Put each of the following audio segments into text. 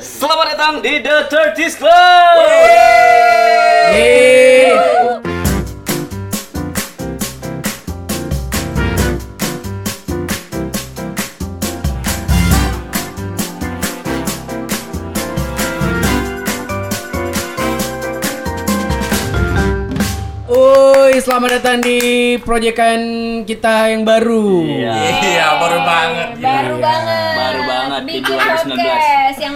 Selamat datang di The Thirties Club. Woi, selamat datang di proyekan kita yang baru. Iya, baru banget. Baru banget. Baru banget di Bikin 2019.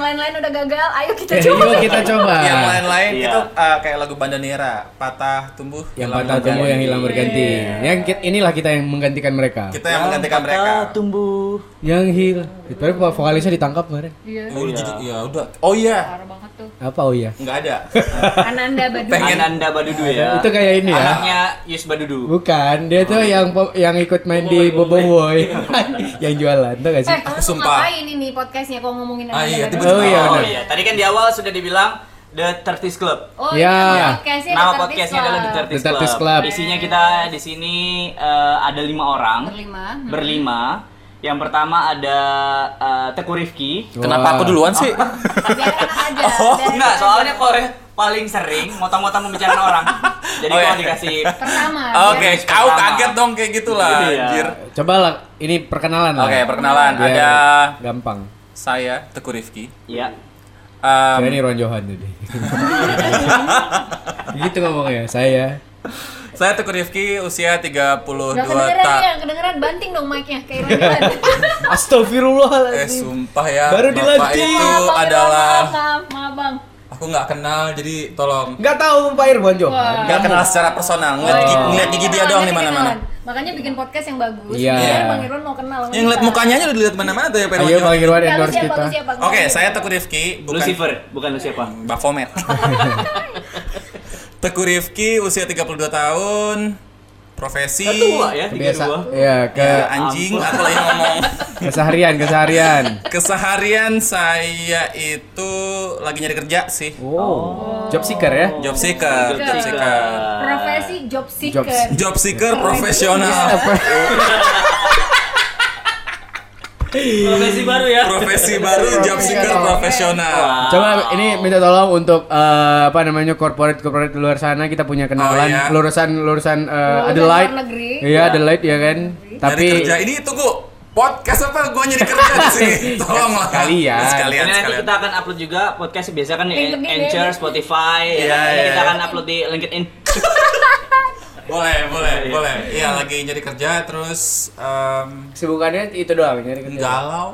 Lain-lain udah gagal. Ayo kita Eh, coba. Yuk kita coba. Yang lain-lain Iya. itu uh, kayak lagu Bandanera, patah tumbuh, yang hilang patah tumbuh yang hilang berganti. Yang ki- inilah kita yang menggantikan mereka. Kita yang menggantikan mereka. tumbuh. Yang hilang. Itu vokalisnya ditangkap kemarin. Iya. Oh, jadi ya udah. Oh iya, Parah banget tuh. Apa oh iya? nggak ada. Ananda Badu. Pengen- Ananda Badudu ya. Itu kayak ini ya. Anaknya Yus Badudu. Bukan, dia tuh yang po- yang ikut main di Bobo Boy. yang jualan, tuh gak sih? Eh, Sumpah. ngapain ini podcastnya kalau ngomongin Ah, Ananda iya. Oh iya, Oh. Iya, tadi kan di awal sudah dibilang The Thirties Club. Oh Ya. iya, podcastnya Nama The podcastnya adalah The Club. Thirties The Club. Club. Isinya kita di sini eh, ada lima orang. Berlima. Hmm. Berlima. Yang pertama ada eh, Teku Rifki. Kenapa aku duluan sih? Aja. Oh, Biar Enggak, soalnya. Kore paling sering motong-motong membicarakan orang. Jadi Oh, kalau iya. dikasih pertama. Oke, biar- kau Pertama. kaget dong kayak gitulah, Iya. anjir. Coba lah, ini perkenalan lah. Oke, perkenalan. Biar Ada gampang. saya Teguh Rifki. Iya. Um, Saya ini Ron Johan tadi. gitu ngomongnya, saya. saya Teguh Rifki, usia 32 Gak kedengeran tahun. ya, kedengeran banting dong mic-nya kayak Ron Eh, Astagfirullahaladzim. sumpah ya. Baru Bapak dilantik. itu Maaf, Bang, adalah maaf, maaf, maaf, Bang. aku nggak kenal, jadi tolong Nggak tahu Pak Irwan Johan. Nggak kenal secara personal. Ngeliat, Oh. gigi, ngeliat gigi dia doang di mana-mana. Makanya bikin podcast yang bagus. Iya. Biar Bang Irwan mau kenal Yang ngeliat mukanya aja udah dilihat mana-mana tuh ya Pak Ayo Irwan. Bang Irwan Ya, endorse siapa, kita. siapa? Oke, saya Teguh Rifki, bukan Lucifer, bukan lu siapa? Bafomet. Teguh Rifki, usia 32 tahun, profesi Ketua ya, tiga Biasa. dua. Ya, ke Ya, anjing, aku lagi ngomong. keseharian, keseharian. Keseharian saya itu lagi nyari kerja sih. Oh. Job seeker ya? Job seeker, job seeker. Profesi job seeker. Job- Job seeker profesional. Profesi baru ya. Profesi baru job seeker profesional. Wah. Coba ini minta tolong untuk eh, apa namanya corporate corporate di luar sana kita punya kenalan Oh, iya. lulusan lulusan Lulusan Adelaide. negeri. Iya, Adelaide ya kan. Nyari Tapi kerja ini tunggu podcast apa gua nyari kerja di sini tolonglah Sekalian. sekalian Ini nanti sekalian kita akan upload juga podcast biasa kan di Anchor, ya. Spotify. ya Iya, kan? Ini iya. kita akan upload di LinkedIn. boleh boleh boleh iya lagi nyari kerja terus em, kesibukannya itu doang nyari kerja. galau.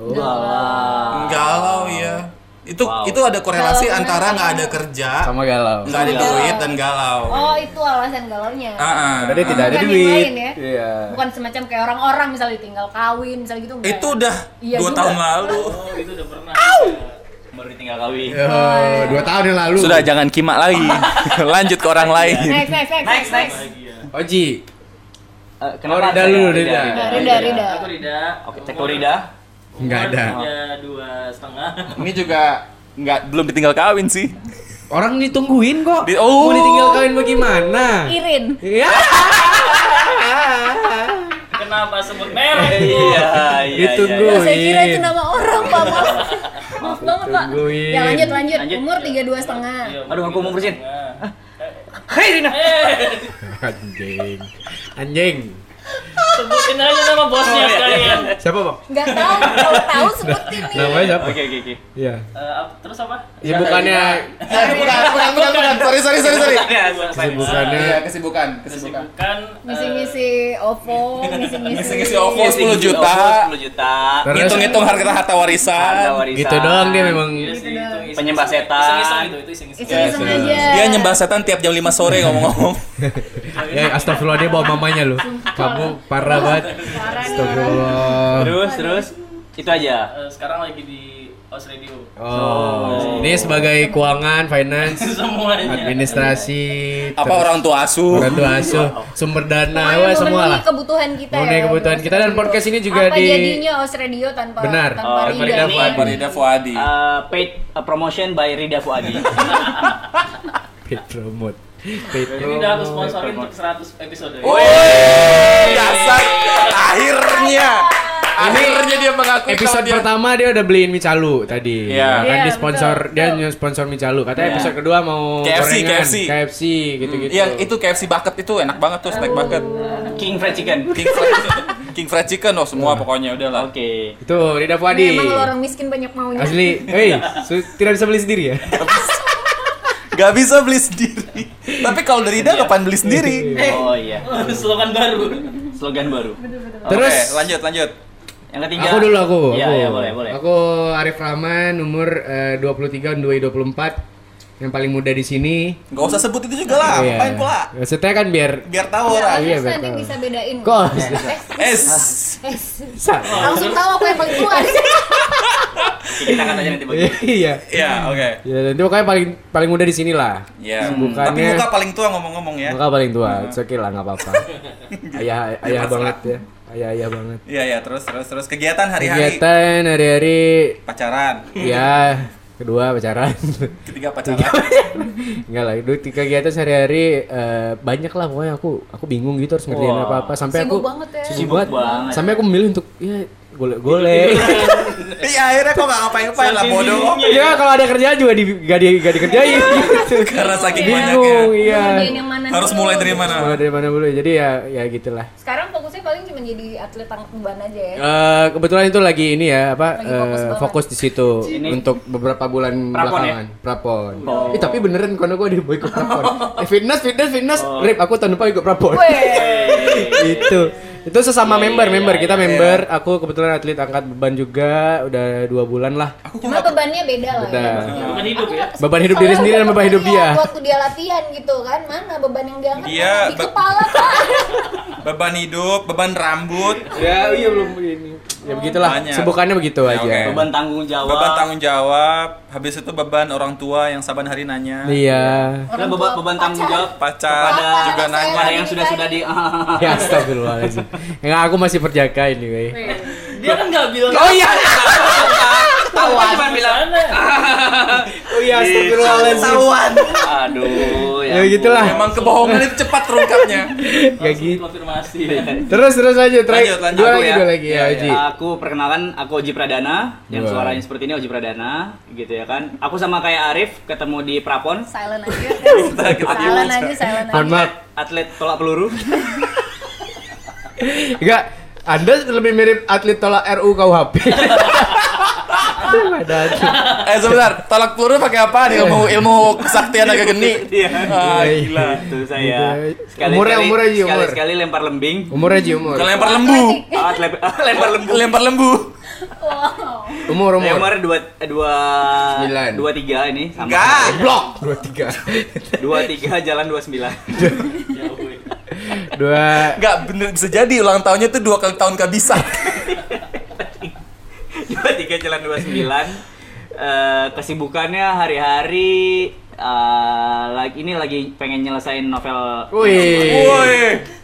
Wah. galau ya itu Wow. itu ada korelasi Galau antara nggak ada kerja Sama galau. nggak ada Galau. duit dan galau Oh, itu alasan galaunya. Ah, ah, Tadi ah. tidak ada duit. lain ya? Iya. Bukan semacam kayak orang-orang misalnya tinggal kawin misalnya gitu enggak. itu udah Iya dua juga. tahun lalu Oh, itu udah pernah. Baru ditinggal kawin. Oh, dua tahun yang lalu. sudah jangan kimak lagi lanjut ke orang lain Next, next, next, Next, next. Oji. Eh, Oh, Rida dulu, Rida. Rida, Rida. Aku Rida. Oke, Teko Rida. Enggak ada. Dua setengah. ini juga nggak belum ditinggal kawin sih Orang ditungguin kok. Di- oh. Mau ditinggal kawin bagaimana? Irin. Iya. Kenapa sebut merek? Iya, iya. Ditunggu. Oh, saya kira itu nama orang, Pak. Maaf. Banget, Pak. Tungguin. Ya lanjut, lanjut. Lanjut. Umur 32 setengah. Iya, Aduh, aku mau bersihin. Nah, Hei Rina. Anjing. Anjing. Sebutin aja nama bosnya sekalian. Siapa, Bang? Enggak tahu, kalau tahu sebutin nih. Namanya siapa? Oke, oke, oke. Iya. Eh, terus apa? Ya bukannya bukan bukan bukan bukan sorry sorry sorry sorry kesibukannya Iya, kesibukan kesibukan Kesibukan eh, Ngisi-ngisi OVO, ngisi-ngisi. Ngisi-ngisi OVO. Iya, 10 juta. 10 juta. Ngitung-ngitung harta harta warisan warisan. gitu doang dia memang. iya Penyembah setan. Iseng-iseng gitu, itu iseng-iseng. Iseng-iseng aja. dia nyembah setan tiap jam 5 sore ngomong-ngomong Ya astagfirullah dia bawa mamanya loh. Kamu parah. Parah. Astagfirullah. Terus, terus. Itu aja. Eh, sekarang lagi di Os Radio. Oh, ini sebagai keuangan, finance, Semuanya. administrasi, apa terus orang tua asuh orang tua asuh, sumber dana, wah semua lah. kebutuhan kita Memenuhi ya. kebutuhan kita dan podcast ini juga Apa di- jadinya Os Radio tanpa Benar. tanpa Oh, Rida. Rida? Fuadi. Farida Fuadi Uh, paid uh, promotion by Rida Fuadi. paid promote. Ini udah aku sponsorin untuk 100 episode. Woi, dasar akhirnya Akhirnya dia mengakui Episode dia- pertama dia udah beliin mie calu tadi. Iya. Kan Iya, di sponsor betul, dia betul. sponsor mie calu. Katanya Iya. episode kedua mau KFC, gorengan, KFC. KFC gitu-gitu. Yang itu KFC bucket itu enak banget tuh snack bucket. King Fried Chicken. King fried, King fried chicken oh semua pokoknya udahlah. Oke. Itu Rida Fuadi. emang lo orang miskin banyak maunya. Asli, hei, tidak bisa beli sendiri ya? Gak bisa beli sendiri. Tapi kalau dari Ida kapan beli sendiri? Oh iya. Slogan baru. Slogan baru. Terus Oke, lanjut lanjut. Yang ketiga. aku dulu aku. Iya, aku. iya, boleh, boleh. Aku Arif Rahman, umur eh, 23 2 24 yang paling muda di sini. Gak usah sebut itu juga lah. Iya. Ngapain pula? Maksudnya kan biar Biar tahu Ya, orang. Iya, nanti betul. bisa bedain. Kok? Eh, Es. eh, Sa- langsung tahu aku yang paling tua. Kita kata aja nanti bagi. Iya. Iya, oke. Ya, nanti pokoknya paling paling muda di sini lah. Iya. Bukannya- Tapi muka paling tua ngomong-ngomong ya. Muka paling tua, it's okay lah nggak apa-apa. ayah ayah Pasrah. banget ya, ayah ayah banget. Iya, iya, terus terus terus kegiatan hari-hari Kegiatan hari-hari, pacaran. ya kedua pacaran. Ketiga pacaran. Enggak lah, itu kegiatan sehari-hari eh, banyak lah pokoknya aku aku bingung gitu harus ngerjain Wah. apa-apa sampai aku Sibuk banget ya. sibuk Sibuk banget. banget. Sampai aku memilih untuk ya golek-golek. Iya, akhirnya kok gak ngapain-ngapain lah bodoh. ya kalau ada kerjaan juga di gak, di, gak dikerjain gitu. Karena saking bingung, iya. Ngerjain yang mana Harus mulai dari mana? Mulai dari mana dulu jadi ya ya gitulah. Sekarang fokusnya paling cuma jadi atlet angkat beban aja ya. Eh, kebetulan itu lagi ini ya apa Lagi fokus eh, fokus di situ Ini. untuk beberapa bulan Prapon belakangan. Prapon. Oh. Eh, tapi beneran kono gue di ikut prapon. eh, fitness fitness fitness. Oh. Rip aku tahun depan ikut prapon. Itu itu sesama Iya, member iya, member iya, kita iya. member aku kebetulan atlet angkat beban juga udah dua bulan lah Cuma bebannya beda lah Beda. ya. Bukan hidup ya. beban hidup diri sendiri dan beban hidup dia Waktu dia latihan gitu kan, mana beban yang diangkat mana? di be- kepala kan. Beban hidup, beban rambut, ya iya belum ini ya begitulah Banyak. sebukannya begitu Ya, aja oke. Beban tanggung jawab. beban tanggung jawab, habis itu beban orang tua yang saban hari nanya. iya Nah, beban, beban tanggung jawab Pacar kepada juga nanya. kepada yang sudah sudah di ya astagfirullahaladzim Enggak, aku masih perjaka ini wey. Dia kan nggak bilang. oh iya tahu cuma bilang oh iya astagfirullahaladzim Ketahuan. aduh ya gitulah Emang kebohongan itu cepat terungkapnya. Gak gitu Konfirmasi. terus terus aja terakhir Lanjut, lanjut. dua Aku lagi ya. dua lagi ya Iya, Oji Aku perkenalkan, aku Oji Pradana Yang suaranya seperti ini Oji Pradana Gitu ya kan Aku sama kayak Arif ketemu di Prapon Silent aja. silent aja, silent aja. Atlet tolak peluru Enggak, Anda lebih mirip atlet tolak RU KUHP. Eh sebentar, tolak peluru pakai apa nih? Ilmu ilmu kesaktian naga geni. Iya Ah, Iya, gila. Itu saya sekali Umurnya- umurnya, Ji, umur. Sekali-sekali lempar lembing Umur aja umur. Kalau lempar lembu, Ah, lempar lembu lempar lembu. Wow. Umur umur. Umur dua dua Sembilan. dua tiga ini sama Enggak. Blok. Dua tiga. dua tiga jalan dua sembilan Dua. Enggak bener bisa jadi ulang tahunnya tuh dua kali tahun kehabisan. dua tiga jalan dua sembilan Eh, kesibukannya hari-hari eh, lagi ini lagi pengen nyelesain novel Wih. Woi.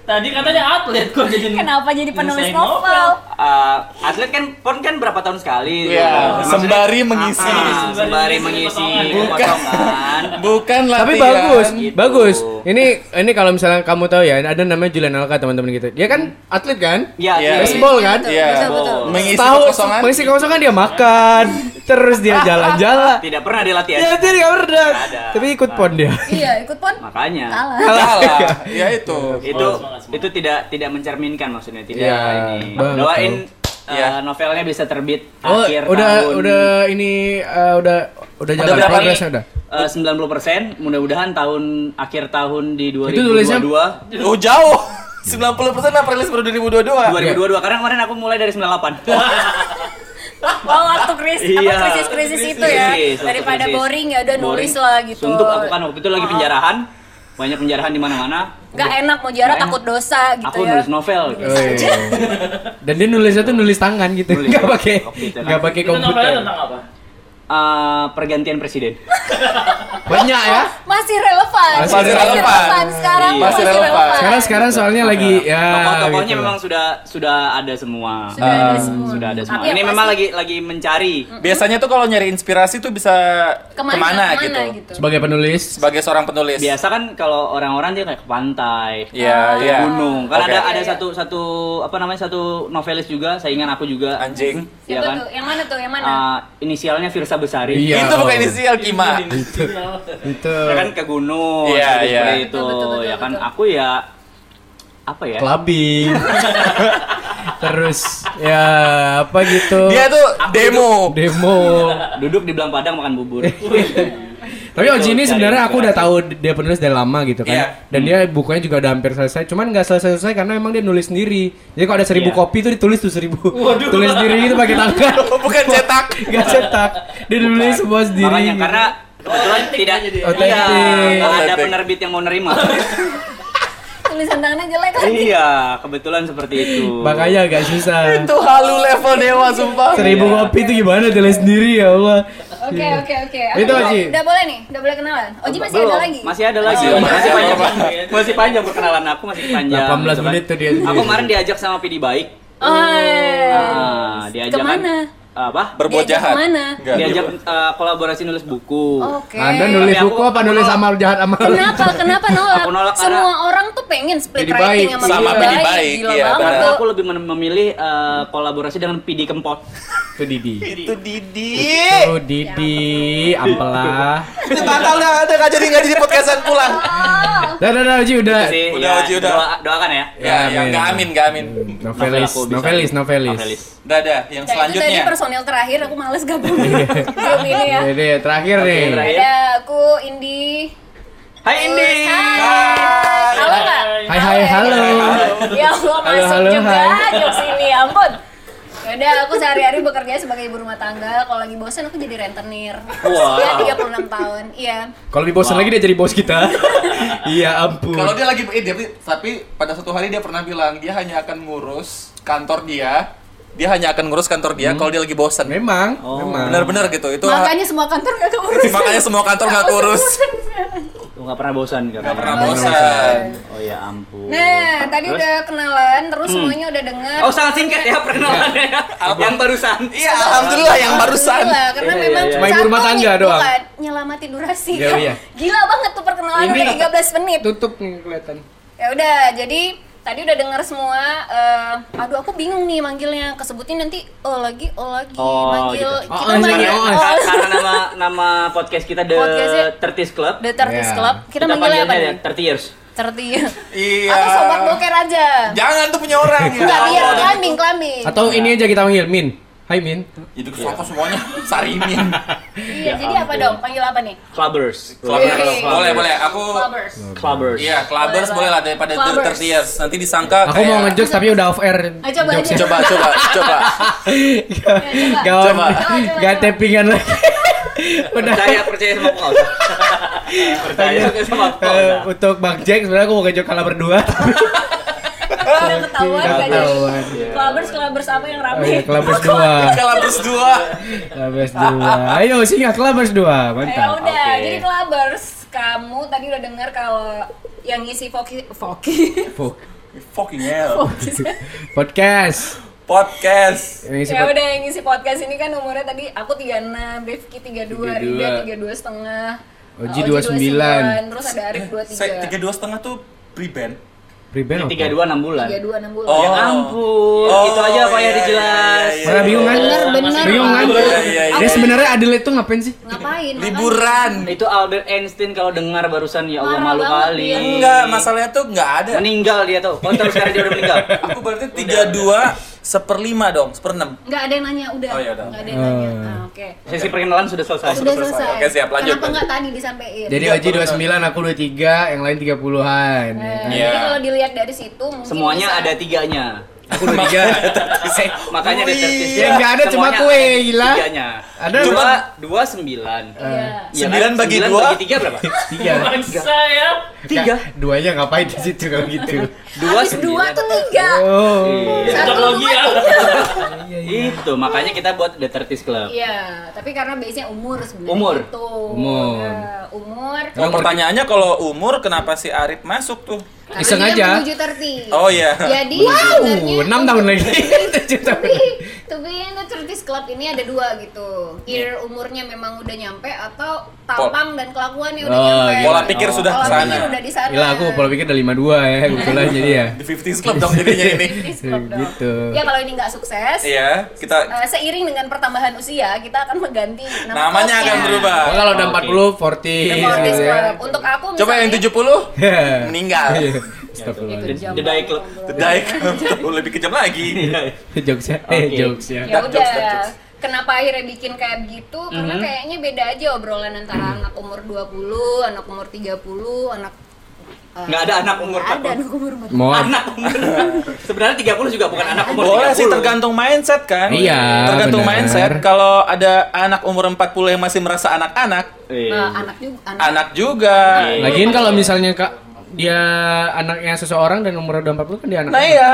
Tadi katanya atlet kok jadi. Kenapa jadi penulis Nyelesain novel? Eh, atlet kan pon kan berapa tahun sekali Iya, Maksudnya- sembari mengisi. Ah, ah, Sembari sembari mengisi Bukan. Bukan latihan. Tapi bagus, Gitu. bagus. Ini ini kalau misalnya kamu tahu ya, ada namanya Julian Alka teman-teman gitu. Dia kan atlet kan? Iya, Iya. iya. Baseball kan? Iya. Betul, betul. Mengisi Tahu kekosongan. mengisi kekosongan dia makan, terus dia jalan-jalan. Tidak pernah dia latihan. Ya dia nggak pernah. Ada. Tapi ikut pon dia. Iya, ikut pon. Makanya Kalah. Kalah. Ya itu. itu semangat, semangat. itu tidak tidak mencerminkan maksudnya tidak Iya, ini. Doain eh, Iya. novelnya bisa terbit Oh, akhir udah tahun. udah ini eh, udah udah jalan berapa progresnya udah. Eh, 90% mudah-mudahan tahun akhir tahun di Itu tulisnya- 2022 Oh jauh. 90% apa rilis baru 2022. 2022 karena kemarin aku mulai dari 98 Oh, waktu krisis, Iya. apa krisis-krisis itu ya. Krisis, Daripada krisis. boring ya udah nulis lah gitu. Suntuk aku kan waktu itu lagi penjarahan banyak penjarahan di mana-mana Gak enak mau jarah takut enak. dosa gitu aku ya. nulis novel gitu. Oh, iya. Dan dia nulisnya tuh nulis tangan gitu, Nulis. nggak pakai nggak pakai Itu novelnya komputer. tentang apa? Eh, pergantian presiden. Banyak ya. Masih relevan. Masih relevan. Sekarang Iya. masih, Masih relevan. relevan. Sekarang sekarang soalnya lagi ya. Tokoh-tokohnya gitu. memang sudah sudah ada semua. Sudah ada Ah, semua. Sudah ada semua. Tapi yang Ini memang lagi lagi mencari. Biasanya tuh kalau nyari inspirasi tuh bisa ke mana, ke mana, ke mana gitu. gitu. sebagai penulis Sebagai seorang penulis. Biasa kan kalau orang-orang dia kayak ke pantai, Iya, ke iya. gunung. Kan Oke. ada Iya, ada iya. satu satu apa namanya satu novelis juga, saingan aku juga. Anjing. Iya Itu kan? tuh, yang mana tuh? Yang mana? Ah, inisialnya Besari. Iya. Itu bukan inisial Kima. itu Ya kan ke gunung, Iya, iya. itu. Betul, betul, betul, ya kan betul. aku ya apa ya? clubbing terus ya apa gitu Dia tuh Aku demo. demo Duduk di belang padang makan bubur. tapi Oji ini sebenarnya aku udah tahu dia penulis dari lama gitu kan Iya. dan dia bukunya juga udah hampir selesai cuman nggak selesai selesai karena emang dia nulis sendiri jadi kalau ada seribu Iya. kopi tuh ditulis tuh seribu Waduh. tulis sendiri gitu pakai tangan Bukan cetak. nggak cetak dia nulis semua sendiri Makanya gitu. karena kebetulan tidak jadi. Otentik. nggak ada penerbit yang mau nerima. Tulisan tangannya jelek lagi. iya, kebetulan seperti itu. makanya agak susah Itu halu level dewa sumpah. seribu kopi itu gimana tulis sendiri ya Allah Oke, Iya. oke, oke. Itu, Oji. Udah boleh nih, udah boleh kenalan. Oji masih Belum, ada lagi. Masih ada lagi. Oh, masih iya. panjang. Apa-apa. masih panjang perkenalan aku masih panjang. 18 gitu kan. menit tuh dia. Aku kemarin diajak sama Pidi Baik. Oh, Ah, diajak kan- Ke mana? Apa? Berbuat Diajak jahat. Enggak. Diajak eh, kolaborasi nulis buku. Oke. anda nulis Tapi aku- buku apa aku nulis nolak. amal jahat amal Kenapa? Kenapa nolak? Aku nolak Semua orang tuh pengen split Jadi writing baik. sama, Sama Pidi Pidi Baik, Gila iya. Karena aku lebih mem- memilih eh, kolaborasi dengan Pidi Kempot. itu Didi Itu Didi. itu Didi ampela Itu batal dah, ada nggak jadi nggak jadi podcastan pulang. Dah, dah, dah, Uji udah. Udah, ya, Oji, udah. doa- doakan ya. Ya, ya nggak amin, nggak amin. Novelis, novelis, novelis. Novelis. Udah, dah. Yang Ya, selanjutnya. Personil terakhir, aku males gabung grup ini ya. Jadi terakhir Oke, nih. terakhir. Ada aku Indi. Hai Indi. Hai. Halo nggak? Hai, hai, ya? halo. Ya Allah masuk halo, juga hai. jokes ini, ampun. Yaudah, aku sehari-hari bekerja sebagai ibu rumah tangga. Kalau lagi bosan aku jadi rentenir. Wow. Usia 36 tahun. Iya. Kalau lebih bosan lagi dia jadi bos kita. Iya ampun. Kalau dia lagi eh, dia, tapi pada suatu hari dia pernah bilang dia hanya akan ngurus kantor dia. Dia hanya akan ngurus kantor dia kalau dia lagi bosan. memang, Oh. memang. Benar-benar gitu. Itu Makanya semua kantor gak keurus. makanya semua kantor nggak kurus. Lu nggak pernah bosan kan? Nggak pernah bosan. Oh ya ampun. Nah, tadi Terus? udah kenalan, terus semuanya udah dengar. Oh sangat singkat ya perkenalannya ya. Yang barusan. Iya, alhamdulillah yang barusan. Gila, karena Iya, memang iya, cuma iya. Cuma ibu rumah tangga doang. Nyelamatin durasi. Iya, iya. Gila banget tuh perkenalan Ini- udah 13 menit. Tutup nih kelihatan. Ya udah, jadi tadi udah dengar semua. eh, aduh, aku bingung nih manggilnya. Kesebutin nanti oh lagi, oh lagi. Oh, manggil gitu. kita Oh, manggil oh, oh, Ka- Karena nama nama podcast kita The Podcastnya- Tertis Club. The Turtles Ya. Club. Kita, manggilnya apa nih? 30 years. Terti. Iya. Atau sobat boker aja. Jangan tuh punya orang. ya. Enggak, biar climbing, climbing. Atau ini aja kita panggil Min. Hai Min. Itu siapa semuanya? Sarimin. Iya, Ya jadi apa dong? Panggil apa nih? Clubbers. Clubbers. Boleh, boleh. Aku Clubbers. Clubbers. Iya, clubbers Boleh, boleh lah daripada the Clubbers. 30 years. Nanti disangka Aku mau ngejokes tapi udah off air. Ayo, coba aja. Coba, coba, coba. Kawan, Coba. gak tappingan lagi. udah. Percaya, percaya sama usah. Percaya sama aku nggak Eh, untuk Bang Jack sebenarnya aku mau ngejok kalah berdua. Udah ketahuan gak jadi. clubbers apa yang Oh rame? iya, Clubbers 2. Clubbers dua. Clubbers 2. Ayo singa Clubbers 2. Ya Mantap. udah, Oke. jadi clubbers, kamu tadi udah dengar kalau yang ngisi Foki Foki Fuck. Fucking hell. Podcast. Podcast. Ya udah yang ngisi podcast ini kan umurnya tadi aku 36, Rifki 32, 32. Rida 32 setengah Oji Oji 29. terus ada Arif 23 Saya tiga dua setengah tuh pre-band. Preben? Tiga dua enam bulan. 32 6 bulan Oh. Ya ampun, Oh, itu aja apa ya iya, dijelas. iya, iya. Mana bingung kan? Bener, bener. Bingung kan? Iya, iya, iya. Dia sebenarnya Adelaide tuh ngapain sih? Ngapain? Liburan. Itu Albert Einstein kalau dengar barusan ya Allah malu kali. Enggak, masalahnya tuh enggak ada. Meninggal dia tuh. Kau tahu sekarang dia udah meninggal. Aku berarti tiga dua seperlima dong, seperenam. Enggak ada yang nanya, udah. Oh, ya udah. Enggak ada yang nanya. Oh. Nah, oke. Sesi perkenalan sudah selesai. Sudah selesai. selesai. Oke, siap, lanjut, Kenapa enggak tadi disampaikan? Jadi Oji 29, aku 23, yang lain 30-an. Eh, Iya. Jadi kalau dilihat dari situ mungkin Semuanya bisa- ada tiganya. Aku 23. Eh, makanya Oh, detertis. iya. Nggak ada, cuma kue, gila. Tiganya. Ada dua, dua sembilan. Iya. Iya Sembilan kan? bagi Sembilan dua? bagi tiga berapa? Tiga. Bangsa ya. Tiga. Duanya ngapain di situ kalau gitu? Dua dua sembilan. tuh tiga. Oh. Iya. Satu Teknologi ya. Itu makanya kita buat detertis club. Iya, tapi karena base-nya umur sebenarnya. Umur. Itu. Umur. Ya, umur. Pertanyaannya kalau umur kenapa si Arif masuk tuh? Iseng aja. menuju 30. Oh iya. Jadi Wow, sebenarnya 6 tahun lagi. Tujuh tahun. be in the 30s club ini ada dua gitu. Either umurnya memang udah nyampe atau tampang dan kelakuannya udah Oh, nyampe. gitu. Pola pikir sudah Pola ke sana. pikir udah di sana. Gila aku pola pikir udah 52 ya, kebetulan jadi ya. Di 50s Club dong jadinya ini. 30s club dong. Gitu. Ya kalau ini nggak sukses, Iya, kita eh, seiring dengan pertambahan usia kita akan mengganti nama namanya akan berubah. Oh, kalau udah Oke. 40, 40 The 40s gitu ya. Club. Untuk aku Coba yang 70 Ya. meninggal. Iya. Itu Astagfirullah. jam The banget, The lebih kejam lagi. Jokes ya. Eh, Oke. jokes ya. ya udah jokes, dark jokes. kenapa akhirnya bikin kayak begitu karena Mhm. kayaknya beda aja obrolan antara anak umur 20 anak umur 30 anak eh, Nggak ada anak umur nggak ada 40. anak umur 40 Mau Anak umur. Sebenarnya 30 juga bukan anak umur Boleh 30. sih tergantung mindset kan? Iya, Tergantung benar. mindset. Kalau ada anak umur 40 yang masih merasa anak-anak, Iya. Nah, anak juga anak, anak juga. Iya. Lagian kalau misalnya Kak dia anaknya seseorang dan umur udah 40 kan dia anak. Nah iya,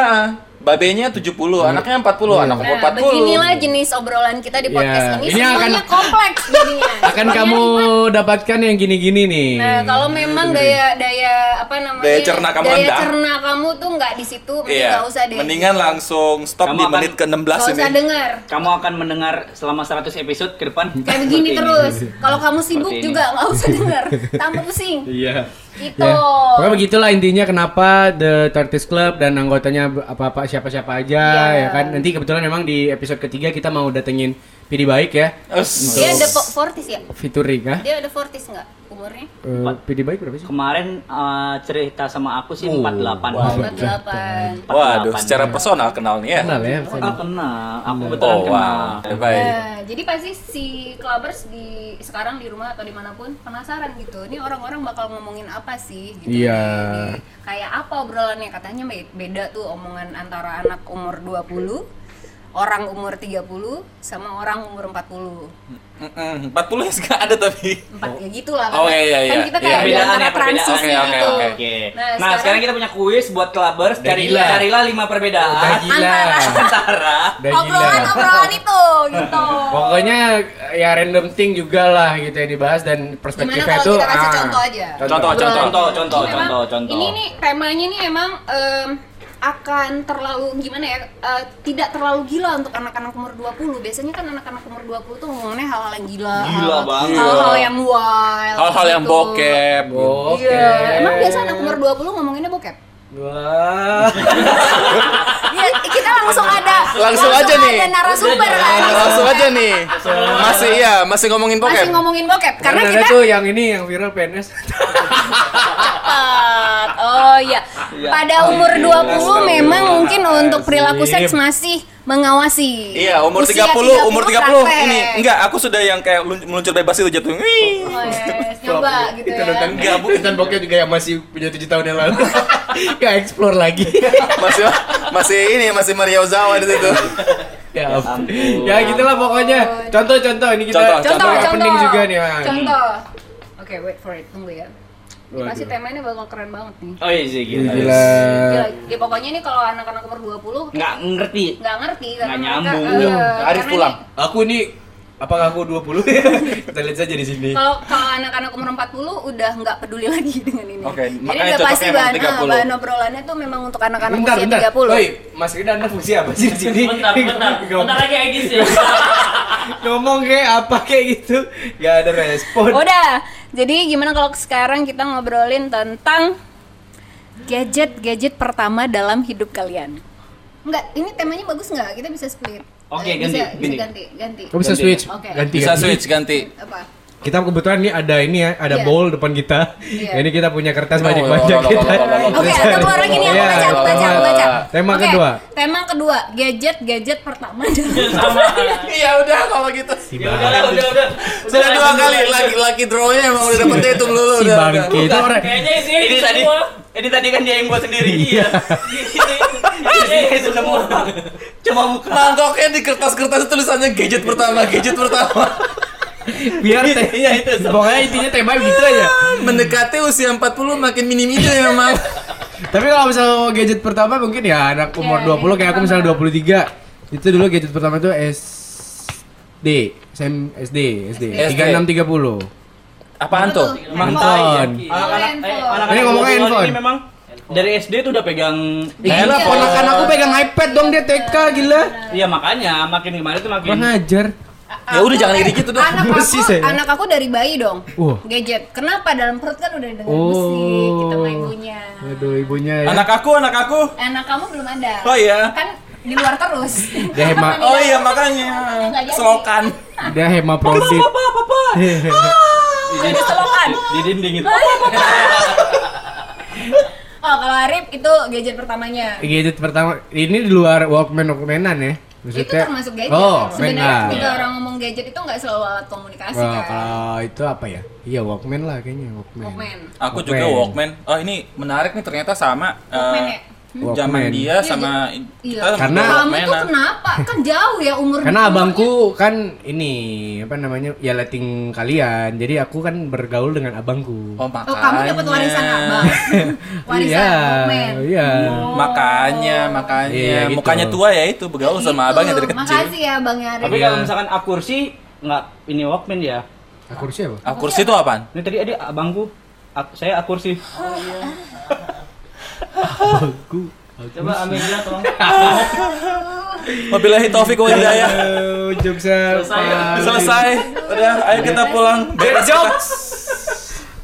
babenya 70, anaknya 40, anak umur Nah, 40. beginilah jenis obrolan kita di podcast Iya. ini Ini akan- kompleks jadinya. Akan kamu dapatkan yang gini-gini nih. Nah, kalau memang daya daya apa namanya? Daya cerna kamu daya rendah. cerna kamu tuh nggak di situ, mending Iya. nggak usah deh. Mendingan langsung stop Kamu di akan- menit ke-16 Nggak usah ini. dengar. Kamu akan mendengar selama 100 episode ke depan Kayak begini ini. terus. Kalau kamu sibuk ini. juga nggak usah dengar. Tambah pusing. Iya. Gitu. Ya. Pokoknya begitulah intinya kenapa The Tortoise Club dan anggotanya apa-apa siapa-siapa aja Iya. ya kan. Nanti kebetulan memang di episode ketiga kita mau datengin Pidi Baik ya. Us. Dia ada fo- fortis ya? Featuring kah? Dia ada fortis nggak umurnya? Eh, Pidi Baik berapa sih? Kemarin eh, cerita sama aku sih Oh, 48. wow. 48. Waduh, 48. secara personal kenal nih ya. Kenal ya. Ah, kenal. Aku betulan Oh, kenal. wow. Baik. Nah, jadi pasti si clubbers di sekarang di rumah atau di mana pun penasaran gitu. Ini orang-orang bakal ngomongin apa sih? Gitu. Iya. Ini Kayak apa obrolannya? Katanya be- beda tuh omongan antara anak umur 20, orang umur 30, sama orang umur 40. Mm-mm, 40 ya nggak ada tapi. Empat ya gitulah. Oh, kan. iya, iya, Kan iya. kita Iya. kayak Perbedaan antara ya, perbedaan. transisi Oke, oke, gitu. oke. Oke. Nah, Nah, sekarang, kita punya kuis buat clubbers. Udah Cari, gila. carilah 5 perbedaan antara gila. obrolan-obrolan itu gitu. Pokoknya ya random thing juga lah gitu yang dibahas dan perspektifnya tuh kita kasih ah. contoh aja? Contoh, contoh. Contoh, contoh, contoh, contoh. Ini nih temanya nih emang em, akan terlalu gimana ya? eh, tidak terlalu gila untuk anak-anak umur 20. Biasanya kan anak-anak umur 20 tuh ngomongnya hal-hal yang gila. Gila hal- banget. Hal-hal yang wild. Hal-hal yang gitu. bokep. Oke. Iya. Emang biasa anak umur 20 ngomonginnya bokep? Wah. Iya, kita langsung ada Langsung aja nih. ada narasumber kan. Langsung aja nih. Masih iya, masih ngomongin bokep. Masih ngomongin bokep karena Karena kita tuh yang ini yang viral PNS. cepat. Oh iya. Iya. Pada umur 20 memang mungkin untuk perilaku seks masih mengawasi. Iya, umur Usia 30, umur 30 praktek. ini enggak, aku sudah yang kayak lun- meluncur bebas itu jatuh. Wih. Oh yes, nyoba gitu itu ya. nonton enggak bu nonton bokep juga yang masih punya tujuh tahun yang lalu nggak explore lagi Masih masih ini masih Maria Ozawa di situ. ya ampun. ampun. ya gitulah pokoknya contoh-contoh ini kita Contoh, Contoh, Contoh, contoh. opening juga nih Man. Contoh. Oke, wait for it. Tunggu ya. Ini Waduh. pasti temanya bakal keren banget nih. Oh iya sih gila. gila Gila, ya pokoknya ini kalau anak-anak umur 20 Nggak ngerti. nggak ngerti karena Nggak mereka, nyambung. eh, Arif karena pulang. ini- aku nih apakah aku 20 kita lihat saja di sini Kalau kalau anak-anak umur 40 udah nggak peduli lagi dengan ini. Oke, Jadi makanya udah pasti bahan, emang 30. ah, bahan obrolannya tuh memang untuk anak-anak usia bentar 30. Woi Mas Rida anda fungsi apa sih di sini Bentar, bentar. Bentar lagi Egis ya. ngomong kayak apa kayak gitu nggak ada respon Udah. Jadi gimana kalau sekarang kita ngobrolin tentang gadget-gadget pertama dalam hidup kalian? Enggak, ini temanya bagus nggak? Kita bisa split. Oke, Eh, ganti, bisa, bisa gini. ganti, ganti. Kamu bisa switch Oke. ganti Bisa ganti. switch ganti. Apa? Kita kebetulan nih ada ini ya ada Iya. bowl depan kita Iya. ini kita punya kertas Oh, banyak-banyak oh, kita oh, oh, oh, oh. Oke, ada keluar lagi nih aku Iya, baca, aku baca, aku tema- baca. tema Oke, kedua Tema kedua, gadget-gadget pertama dalam Sama. Iya udah kalau gitu. Ya udah, udah, udah. Sudah dua kali lagi lagi drawnya emang udah dapet itu dulu si udah. bangke itu orang Kayaknya sih Ini tadi semua. ini tadi kan dia yang buat sendiri. Iya. itu nemu. Coba buka. Mangkoknya di kertas-kertas tulisannya gadget pertama, gadget pertama. Biar teh. Iya itu. Pokoknya intinya tema gitu aja. Mendekati usia 40 makin minim-minim ya memang. Tapi kalau misalnya mau gadget pertama mungkin ya anak umur Ya, 20 kayak aku misalnya pertama. 23. Itu dulu gadget pertama itu SD. SM, SD, SD. SD. 3630. Apaan tuh? Tai. Anak-anak eh, Ini ngomongnya 20-an handphone. Ini memang dari SD tuh udah pegang Gila, Handphone. ponakan aku pegang iPad dong dia TK gila. Iya makanya makin gimana tuh makin Kurang ajar. Ya udah jangan iri gitu dong. Anak Bersih aku, saya. anak aku dari bayi dong. Wah. Gadget. Kenapa dalam perut kan udah dengar Oh. musik gitu sama ibunya. Waduh, ibunya ya. Anak aku, anak aku. Anak kamu belum ada. Oh iya. Kan di luar terus. Dia hemat. Oh iya makanya. Jadi. Selokan. Dia hema prodit. Jadi selokan. di dinding itu. Oh, kalau Arif itu gadget pertamanya. gadget pertama ini di luar Walkman Walkmanan ya. Itu termasuk gadget. Oh, Sebenarnya Walkman ketika lah. orang ngomong gadget itu nggak selalu alat komunikasi Wah, kan. kalau itu apa ya? Iya Walkman lah kayaknya Walkman. Walkman. Aku juga Walkman. Oh ini menarik nih ternyata sama. Walkman ya? Walkman. Zaman dia sama Iya. kita Karena- kamu tuh kenapa? Kan jauh ya umur Karena umurnya. abangku kan ini apa namanya ya letting kalian. Jadi aku kan bergaul dengan abangku. Oh makanya. Oh, kamu dapat warisan abang. warisan iya, Walkman. iya. Oh. Makanya, makanya Iya, gitu. mukanya tua ya itu bergaul sama Gitu. abangnya dari kecil. Makasih ya Bang Arif. Tapi Iya. kalau misalkan akursi nggak ini Walkman ya. Aku siapa? Ah, kursi itu apaan? Ini tadi ada abangku. Ak- saya akursi. Abangku. Coba ambil dia tolong. Wabillahi taufik wa hidayah. Jokesnya Selesai. paling- Selesai. Udah, ayo kita pulang. Dead jokes.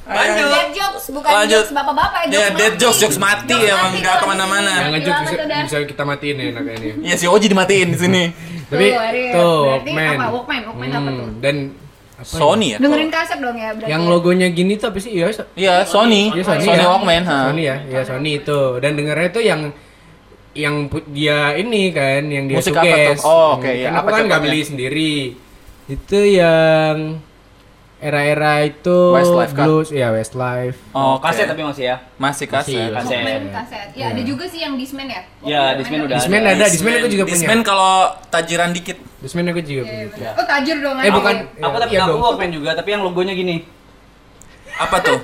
Lanjut. Dead jokes bukan Lanjut. jokes bapak-bapak, Ya, jokes dead mati. jokes, jokes mati emang doang ke mana-mana. di sini. Yang ngejok Gila bisa, bisa kita matiin ya enaknya ini. Iya si Oji dimatiin di sini. Tapi Tuh, Walkman. apa? Walkman, Walkman apa tuh? Dan apa ya? Sony ya? Dengerin kaset dong ya berarti. Yang logonya gini tuh apa sih? Iya, so- Iya, Sony. Iya Sony, Sony ya. Walkman, ha. Sony ya, ya Sony itu. Dan dengernya itu yang yang dia ini kan, yang dia Musik apa tuh? Oh, oke, Kan ya. Aku Apa kan nggak beli sendiri. Itu yang era-era itu Westlife kan? blues, ya Westlife. Oh, Kaset tapi masih ya. masih kaset. Masih. Kaset. Walkman kaset. Ya, ada juga sih yang Discman ya. Ya, Discman udah Discman ada, Discman aku juga punya. Discman kalau tajiran dikit. Discman aku juga Iya, punya. bener. Oh, tajir dong. Eh bukan, Aku tapi iya aku. Walkman juga, tapi yang logonya gini. Apa tuh?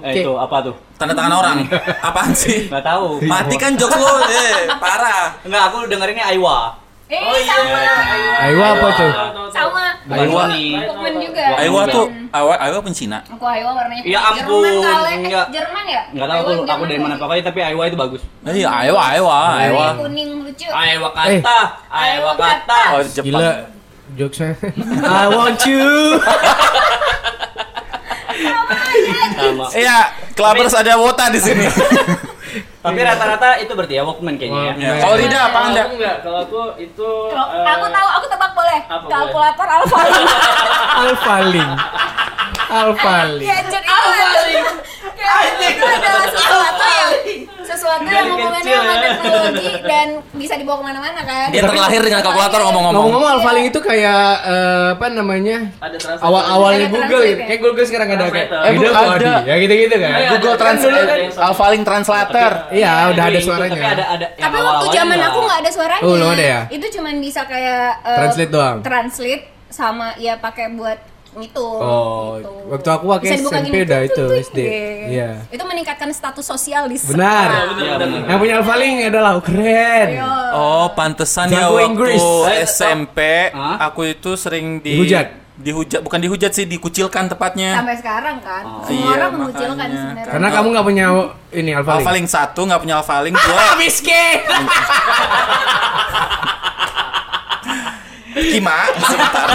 Eh itu apa tuh? Tanda tangan orang. Apaan sih? Nggak tahu. Mati kan jokes lo, eh, parah. Enggak, aku dengerinnya Aiwa. Eh, Oh iya. sama. Aiwa apa tuh? Sama. Aiwa. Walkman juga. Aiwa tuh, Aiwa, Aiwa pun Cina. Aku Aiwa warnanya Ya ampun, Jerman. Eh, enggak. Jerman ya? Enggak tahu Aiwa aku, dari mana pokoknya tapi Aiwa itu bagus. Iya, Aiwa, Aiwa, Aiwa. Kuning lucu. Aiwa kata, Aiwa kata. Oh, Jepang. Gila, jokesnya. I want you. Sama. Iya, Clubbers ada wota di sini. Tapi rata-rata itu berarti ya Walkman kayaknya ya. Ya, Kalau tidak apa Anda? aku enggak, kalau aku itu eh, aku tahu, aku tebak boleh. Apa Kalkulator Alphalink. Alphaling. Alphaling. Gadget itu adalah Gadget itu adalah sesuatu yang sesuatu yang hubungannya kecil sama ya. teknologi dan bisa dibawa ke mana-mana kan. Dia terlahir dengan kalkulator ngomong-ngomong. Ngomong-ngomong Alphaling itu kayak eh, apa namanya? Awal-awalnya Google gitu. Kayak Google sekarang ada kayak. Eh, Middle ada. body. Ya gitu-gitu kan. Iya, Google. Translate, Alphaling Translator. Iya, udah ada suaranya. Tapi ada ada yang Tapi waktu zaman aku nggak ada suaranya. Oh, ada ya? Itu cuman bisa kayak eh, Translate doang? Translate sama ya pakai buat itu. Oh, gitu. waktu aku pakai SMP udah tung, itu, SD. Iya. Itu meningkatkan status sosial di Benar. Iya, benar. Yang punya Alphaling adalah oh, keren. Iya. Oh, pantesan ya waktu Inggris. SMP aku itu sering di Dihujat? Dihujat, bukan dihujat sih, dikucilkan tepatnya. Sampai sekarang kan. Semua Iya, orang mengucilkan sebenarnya. Karena kamu nggak punya ini Alphaling. Alphaling satu nggak punya Alphaling dua miskin. Kima sebentar.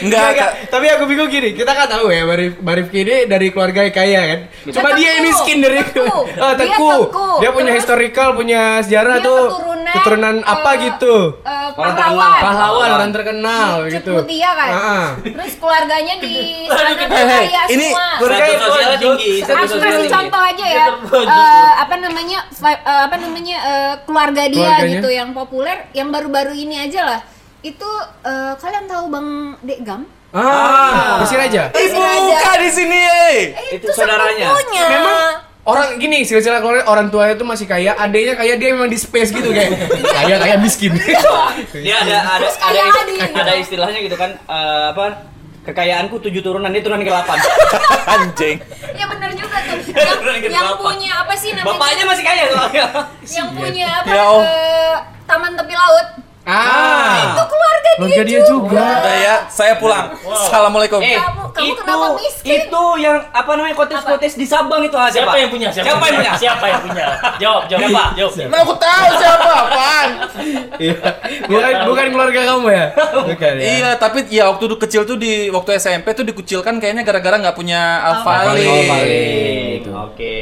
Enggak, Enggak. Tapi aku bingung gini, kita kan tahu ya Barif, Barifki ini dari keluarga yang kaya kan. Cuma dia yang miskin dari. Oh, Dia tengku. Dia punya Terus historical, punya sejarah Dia tuh. keturunan, keturunan apa eh, gitu. eh, Orang pahlawan. Pahlawan orang terkenal Cut gitu. Mutia kan. Ah. Terus keluarganya di sana kaya ini semua. keluarga sosialnya tinggi. Aku kasih contoh aja ya, eh, apa namanya, eh, apa namanya eh, keluarga dia Keluarganya? gitu yang populer, yang baru-baru ini aja lah. Itu eh, kalian tahu Bang Dekgam? Ah, bersih aja. Ibu Raja. buka di sini, eh. Itu saudaranya. sepupunya. Memang orang gini silsilah keluarga orang tuanya tuh masih kaya, adanya kaya dia memang di space gitu kayak kaya kaya miskin. Dia ada ada ada, kayak ist- Adi. ada istilahnya gitu kan eh, apa kekayaanku tujuh turunan dia turunan ke delapan. Anjing. Ya benar juga tuh. Yang, yang punya apa sih namanya? Bapaknya masih kaya soalnya. yang punya apa? Ya, Om. eh, taman tepi laut. Ah, Itu keluarga dia, keluarga dia juga. Udah ya, saya pulang. Assalamualaikum. Eh, Kamu- kamu itu, kenapa miskin? Itu yang apa namanya kotes-kotes di Sabang itu ah, Siapa yang punya? Siapa, yang punya? Siapa yang punya? Jawab, jawab. Siapa? Jawab. Mana aku tahu siapa apaan? Iya. bukan bukan keluarga kamu ya? Bukan ya. Iya, tapi ya waktu dulu kecil tuh di waktu SMP tuh dikucilkan kayaknya gara-gara nggak punya Alfali. alfali. Alfali. Oke.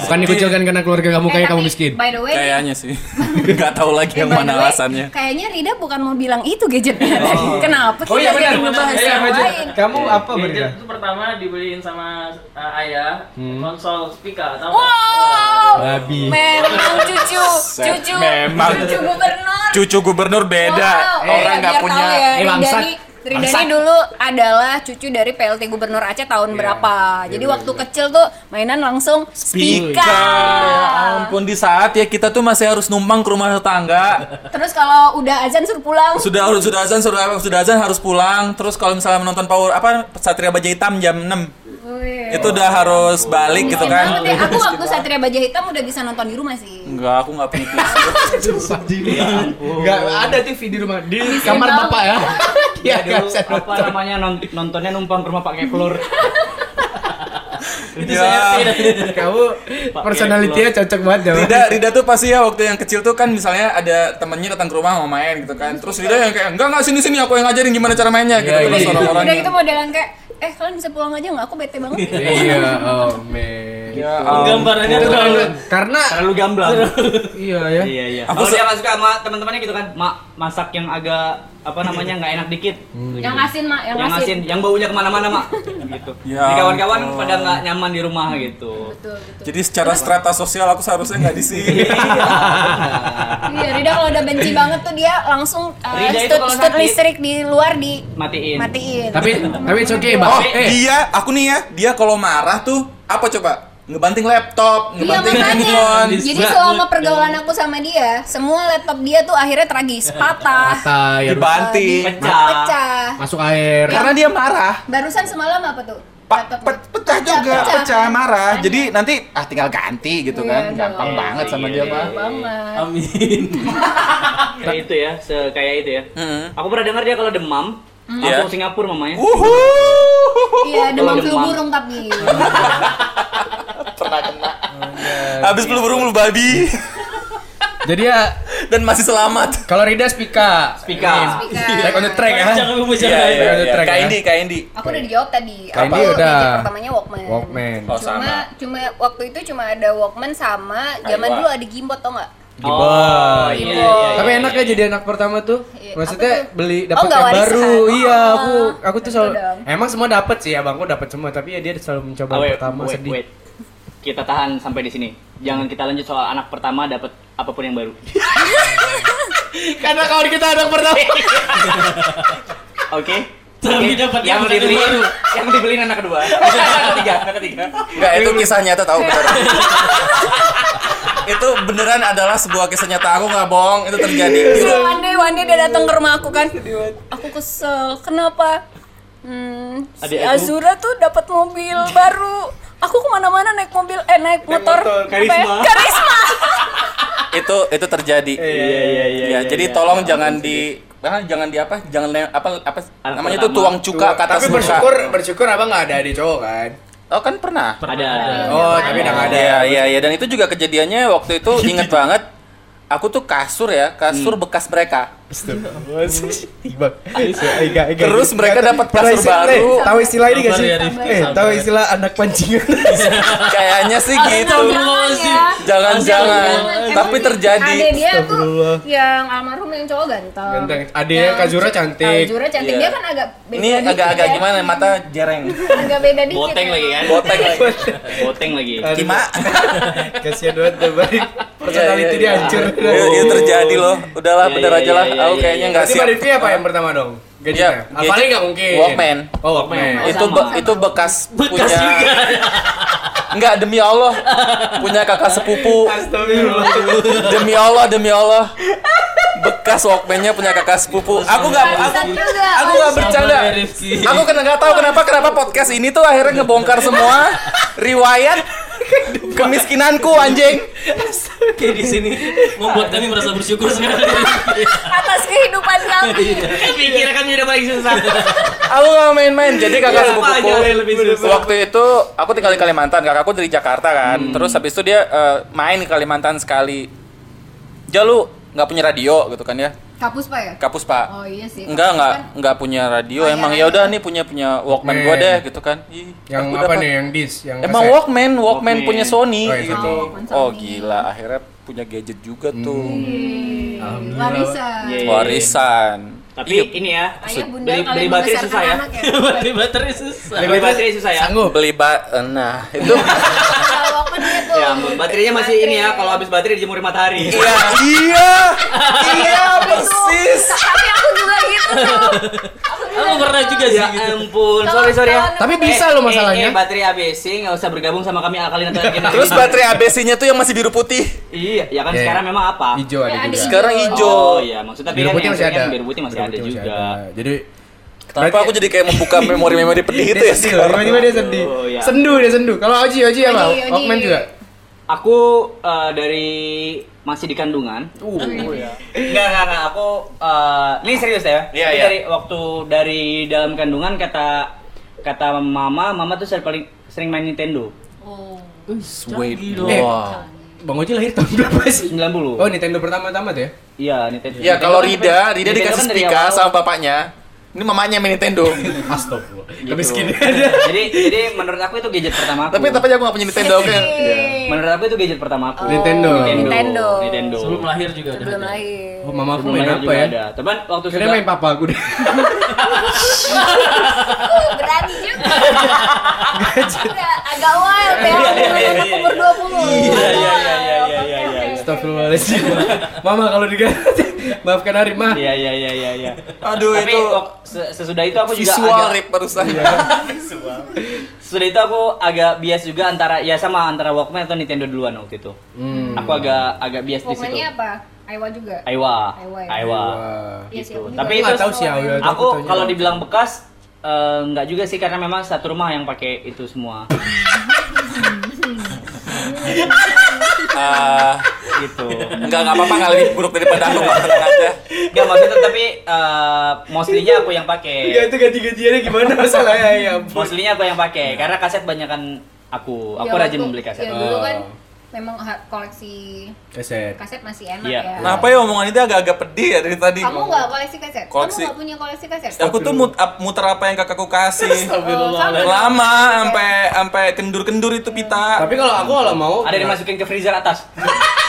Bukan dikucilkan karena keluarga kamu Eh, kaya kamu miskin. By the way, Kayaknya sih. Nggak tahu lagi eh, yang mana alasannya. Kayaknya Rida bukan mau bilang itu gadgetnya. Kenapa Oh iya kita benar. jadi ngebahas Iya, yang lain? Kamu apa Gadget Berita? itu pertama dibeliin sama uh, ayah Hmm. konsol speaker atau Wow, Babi. memang cucu, cucu, Memang. cucu gubernur. Cucu gubernur beda. Wow. Orang Eh, nggak punya. tahu ya, Eh, bangsat. Ini Rida Bangsat. ini dulu adalah cucu dari PLT Gubernur Aceh tahun Iya. berapa. Iya, Jadi iya, waktu iya. kecil tuh mainan langsung Speaker. speaker. Ya ampun di saat ya kita tuh masih harus numpang ke rumah tetangga. Terus kalau udah azan suruh pulang. Sudah sudah azan sudah sudah azan harus pulang. Terus kalau misalnya menonton Power apa Satria Baja Hitam jam 6 Wih. itu udah harus balik gitu kan. banget ya. Aku waktu Satria Baja Hitam udah bisa nonton di rumah sih. Enggak, aku nggak punya TV. Enggak ada TV di rumah. Di kamar bapak ya. Iya, Ya, dulu apa nonton. namanya non- nontonnya numpang ke rumah pakai telur. ya. Kamu personalitinya cocok banget ya. Rida, Rida tuh pasti ya waktu yang kecil tuh kan misalnya ada temennya datang ke rumah mau main gitu kan. Terus Rida yang kayak enggak enggak sini sini aku yang ngajarin gimana cara mainnya gitu. Iya, Terus iya. orang-orang Udah yang- gitu modelan kayak eh kalian bisa pulang aja nggak? Aku bete banget. Iya, oh man. Ya, Penggambarannya Itu terlalu karena Terlalu gamblang. iya ya. Iya iya. Aku dia nggak suka sama teman-temannya gitu kan, mak masak yang agak apa namanya nggak enak dikit. Yang asin mak, yang, yang asin, yang baunya ke mana-mana mak. gitu. Ya Jadi kawan-kawan ampun. pada nggak nyaman di rumah gitu. Betul betul. Jadi secara strata sosial aku seharusnya nggak di sini. Iya, Rida kalau udah benci banget tuh dia langsung uh, sakit- listrik di luar di Matiin. matiin. Tapi tapi it's okay. Oh, Eh, dia, aku nih ya, dia kalau marah tuh apa coba? Ngebanting laptop, Iya ngebanting makanya. handphone. Jadi selama pergaulan aku sama dia, semua laptop dia tuh akhirnya tragis, patah, Patah, ya, Dibanting. Pecah. pecah. masuk air. Karena dia marah. Barusan semalam apa tuh? Laptopnya? pe- pecah juga, pecah, marah. Makanya. Jadi nanti ah tinggal ganti gitu kan. Iya, Gampang dong. banget sama dia Iya, mah. banget. Amin. Kayak itu ya, kayak itu ya. Hmm. Aku pernah dengar dia kalau demam, Iya. langsung Singapura mamanya. Uhuh. Iya, demam flu burung tapi. Pernah kena. Habis flu burung flu babi Jadi ya dan masih selamat. kalau Rida Spika. Speaker. Back on the track ya. Jangan membicarakan. Iya, iya, Back on the iya. track, Kak ya. Indi, Kak Indi. Aku udah dijawab tadi. Kayak Aku ini udah. pertamanya Walkman. Walkman. Oh, Cuma sama. cuma waktu itu cuma ada Walkman sama zaman dulu ada gimbot tau nggak? Oh, iya, iya, iya. Tapi enak ya jadi anak pertama tuh. Maksudnya apa tuh? beli Oh, dapat nggak yang warisan. baru. Oh, iya, oh. aku aku tuh selalu dong. emang semua dapat sih, abangku dapat semua, tapi ya dia selalu mencoba Oh, wait, pertama wait, sedih. wait. Kita tahan sampai di sini. Jangan kita lanjut soal anak pertama dapat apa pun yang baru. Karena kalau kita anak pertama. Oke. Tapi Oke, dapat yang baru. yang dibeliin anak kedua. anak ketiga, anak ketiga. Enggak, itu kisah nyata tahu beneran. Itu beneran adalah sebuah kisah nyata aku nggak bohong, itu terjadi. Di One day, one day dia datang ke rumah aku kan. Aku kesel. Kenapa? Hmm, si. Azura tuh dapat mobil baru. Aku ke mana-mana naik mobil, eh naik motor. motor, apa ya? Karisma. Karisma. itu itu terjadi. Iya, iya, iya, Ya, iya, jadi iya. tolong jangan di ah, jangan di apa? Jangan le- apa apa Anak namanya itu pertama. tuang cuka ke atas tapi bersyukur bersyukur abang nggak ada adik cowok kan. Oh kan pernah. Ada. Oh, tapi udah nggak ada. Iya iya iya dan itu juga kejadiannya waktu itu inget banget. Aku tuh kasur ya, kasur bekas mereka. Terus mereka dapat kasur baru. Tahu istilah ini gak sih? ya, Eh, tahu istilah anak pancingan. Kayaknya sih gitu. Jangan-jangan. Tapi terjadi. Ade dia tuh yang almarhum yang cowok ganteng. Ganteng. Adenya Yang Kazura ce- cantik. Kazura cantik. Iya. Dia kan agak beda Ini agak-agak ya. gimana? Mata jereng. Agak beda dikit. Boteng ya. lagi kan? Boteng lagi. Boteng lagi. Kima. Kasihan banget balik. Personality Iya, dia iya, hancur. iya. Itu, terjadi loh. Udahlah, Iya, bener iya, aja lah. Iya, Aku iya, kayaknya iya. nggak Berarti. Mbak Rifki apa yang pertama dong? Gadgetnya? Iya, gadget. nggak mungkin. Walkman. Oh, Walkman. Oh, itu be- itu bekas Bekas punya juga. Enggak demi Allah punya kakak sepupu. Demi Allah, demi Allah. Bekas Walkman-nya punya kakak sepupu. Aku nggak aku, aku nggak bercanda. Aku kena nggak tahu kenapa kenapa podcast ini tuh akhirnya ngebongkar semua riwayat kemiskinanku anjing. Kayak di sini membuat kami merasa bersyukur sekali. atas kehidupan kami Pikir kami udah paling susah. Aku nggak main-main. Jadi kakak Iya, sepupuku waktu itu aku tinggal di Kalimantan. Kakakku dari Jakarta kan. Hmm. Terus habis itu dia eh, main ke Kalimantan sekali. Ja lu nggak punya radio gitu kan ya? Kapus pak ya Kapus pak. oh iya sih Enggak enggak kan. enggak punya radio Oh, iya, emang ya udah nih punya punya Walkman Eh. gua deh gitu kan. Ih, Yang apa dapat- nih yang dis yang Emang kaset? Walkman, Walkman Walkman. punya Sony Oh, iya, gitu. Sony. Oh Sony. gila, akhirnya punya gadget juga tuh. Warisan Iya, iya. Warisan. Tapi Iya, ini ya, ayah bunda beli, kalian beli baterai membesarkan susah ya. ya Beli baterai susah. Beli baterai susah ya. Sanggup. beli ba nah itu gitu Ya ampun, baterainya masih ini ya. Kalau habis baterai dijemur di matahari. iya iya iya persis tapi aku gitu Aku pernah juga sih Ya gitu. ampun, sorry sorry ya. Tapi bisa loh masalahnya. Eh, eh, baterai ABC nggak usah bergabung sama kami akalin atau yakin. terus baterai ABC-nya tuh yang masih biru putih Iya, ya kan Iya. sekarang memang apa? Hijau ada Ya, ada juga. sekarang hijau Oh iya, maksudnya tapi Biru kan putih yang masih ada. yang biru putih masih ada juga. Jadi kenapa aku jadi kayak membuka memori-memori pedih itu ya sekarang tiba-tiba dia sedih. Oh, iya. Sendu dia sendu. Kalau Oji Oji apa? Oji, Oji. Walkman juga. Aku eh, dari masih di kandungan. Uh. Enggak, enggak, enggak. Aku eh, ini serius ya. Iya, Tapi iya. dari waktu dari dalam kandungan kata kata mama, mama tuh sering paling sering main Nintendo. oh Sweet Eh, wow Bang Oji lahir tahun berapa sih? 90. Oh, Nintendo pertama-tama tuh ya? Iya, Nintendo. ya kalau kan- Rida Rida Nintendo dikasih kan awal- sama bapaknya ini mamanya main Nintendo Astagfirullah. gitu. Kemiskin. jadi jadi menurut aku itu gadget pertama aku. tapi tapi aku gak punya Nintendo oke Iya. menurut aku itu gadget pertama aku. Nintendo. Nintendo. Nintendo. Nintendo. Sebelum lahir juga ada. sebelum lahir Oh, mama aku Sebelum main apa ya? Ada. Tapi waktu Kira sudah main papa aku deh. Berani juga Udah agak wild ya Iya, iya, iya, iya, umur 20 Iya, iya, iya, iya, iya, iya, iya. Astagfirullahaladzim. Mama kalau diganti maafkan Arif mah. Iya iya iya iya iya. Aduh, Tapi itu sesudah itu aku juga visual agak rip barusan sesudah itu aku agak bias juga antara ya sama antara Walkman atau Nintendo duluan waktu itu. Hmm. Aku agak agak bias di situ. Pokoknya apa? Aiwa juga Aiwa. Aiwa ya. Aiwa. Wah. Iya Gitu. aku. Tapi Aku itu tahu sih Awi. aku kalau dibilang bekas eh, nggak juga sih karena memang satu rumah yang pakai itu semua Ah, gitu. enggak enggak apa-apa enggak lebih buruk daripada aku Pak. tenang aja Enggak maksudnya tapi eh, mostly-nya aku yang pakai. Iya itu ganti-gantiannya gimana masalahnya ya. Mostly-nya aku yang pakai karena kaset banyakan aku. Aku Ya, rajin membeli kaset. Ya dulu kan Oh. Memang koleksi Kaset. kaset masih enak Iya. ya. Kenapa ya omongan itu agak-agak pedih ya dari tadi? Kamu nggak koleksi kaset? Koleksi. Kamu nggak punya koleksi kaset? Aku tuh mut- muter apa yang kakakku kasih. Oh. Lama sampai sampai kendur-kendur itu pita. Tapi kalau aku kalau mau Ada dimasukin ke freezer atas.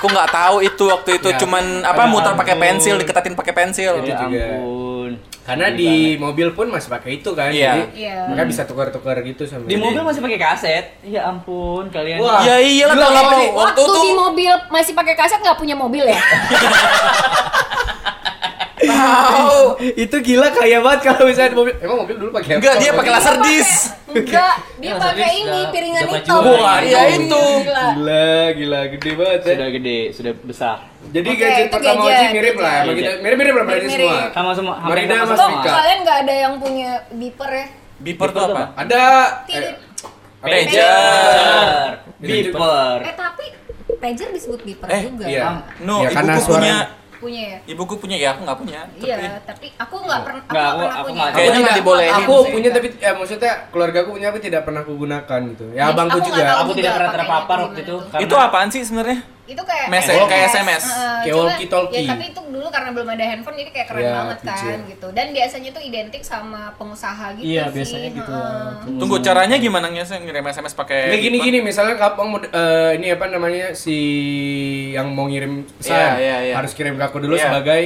Aku nggak tahu itu waktu itu Ya. cuman apa Ya muter pakai pensil, diketatin pakai pensil. Itu ya juga. ampun. karena di mobil pun masih pakai itu kan. Iya. Jadi Iya. mereka bisa tukar-tukar gitu sama Di mobil masih pakai kaset. Ya ampun, kalian. Wah. Ya iyalah Gila, kalau waktu Waktu tuh di mobil masih pakai kaset nggak punya mobil ya? tahu. itu gila kaya banget kalau misalnya di mobil. Emang mobil dulu pakai apa? Enggak, dia pakai laser disc. Enggak, dia pakai ini piringan hitam. maju. Wah, iya itu. Gila. Gila, gila gede banget ya. Sudah gede, sudah besar. Jadi Oke, gadget itu pertama Oji mirip lah sama gadget. kita. Mirip-mirip lah berarti Mirip-mirip. semua. Sama semua. Marina sama semua. Vika. kalian nggak ada yang punya beeper ya? Beeper tuh apa? Ada eh, Pager. Beeper. Eh tapi pager disebut beeper Eh, juga. iya. No, Ya, karena ibuku punya Punya ya? ibuku punya ya aku nggak punya. Iya, tapi aku nggak pernah. Nggak, nggak aku- pernah aku punya. nggak- Kayaknya Aku nggak dibolehin Aku sih. punya tapi ya maksudnya keluarga aku punya tapi tidak pernah kugunakan gitu. Ya Aku abangku juga. Aku tidak pernah terpapar waktu itu. Itu apaan sih sebenarnya? Itu kayak Message, kayak SMS. Heeh, Kayak cuma- walkie-talkie. Ya, tapi itu dulu karena belum ada handphone jadi kayak keren Iya, banget kan kecil. gitu. Dan biasanya tuh identik sama pengusaha gitu Iya, sih. biasanya gitu ya. Tunggu caranya gimana ngesek ngirim SMS pakai Nggak gini gini misalnya kamu mau eh, ini apa namanya si yang mau ngirim pesan Iya, iya, iya. harus kirim ke aku dulu Iya. sebagai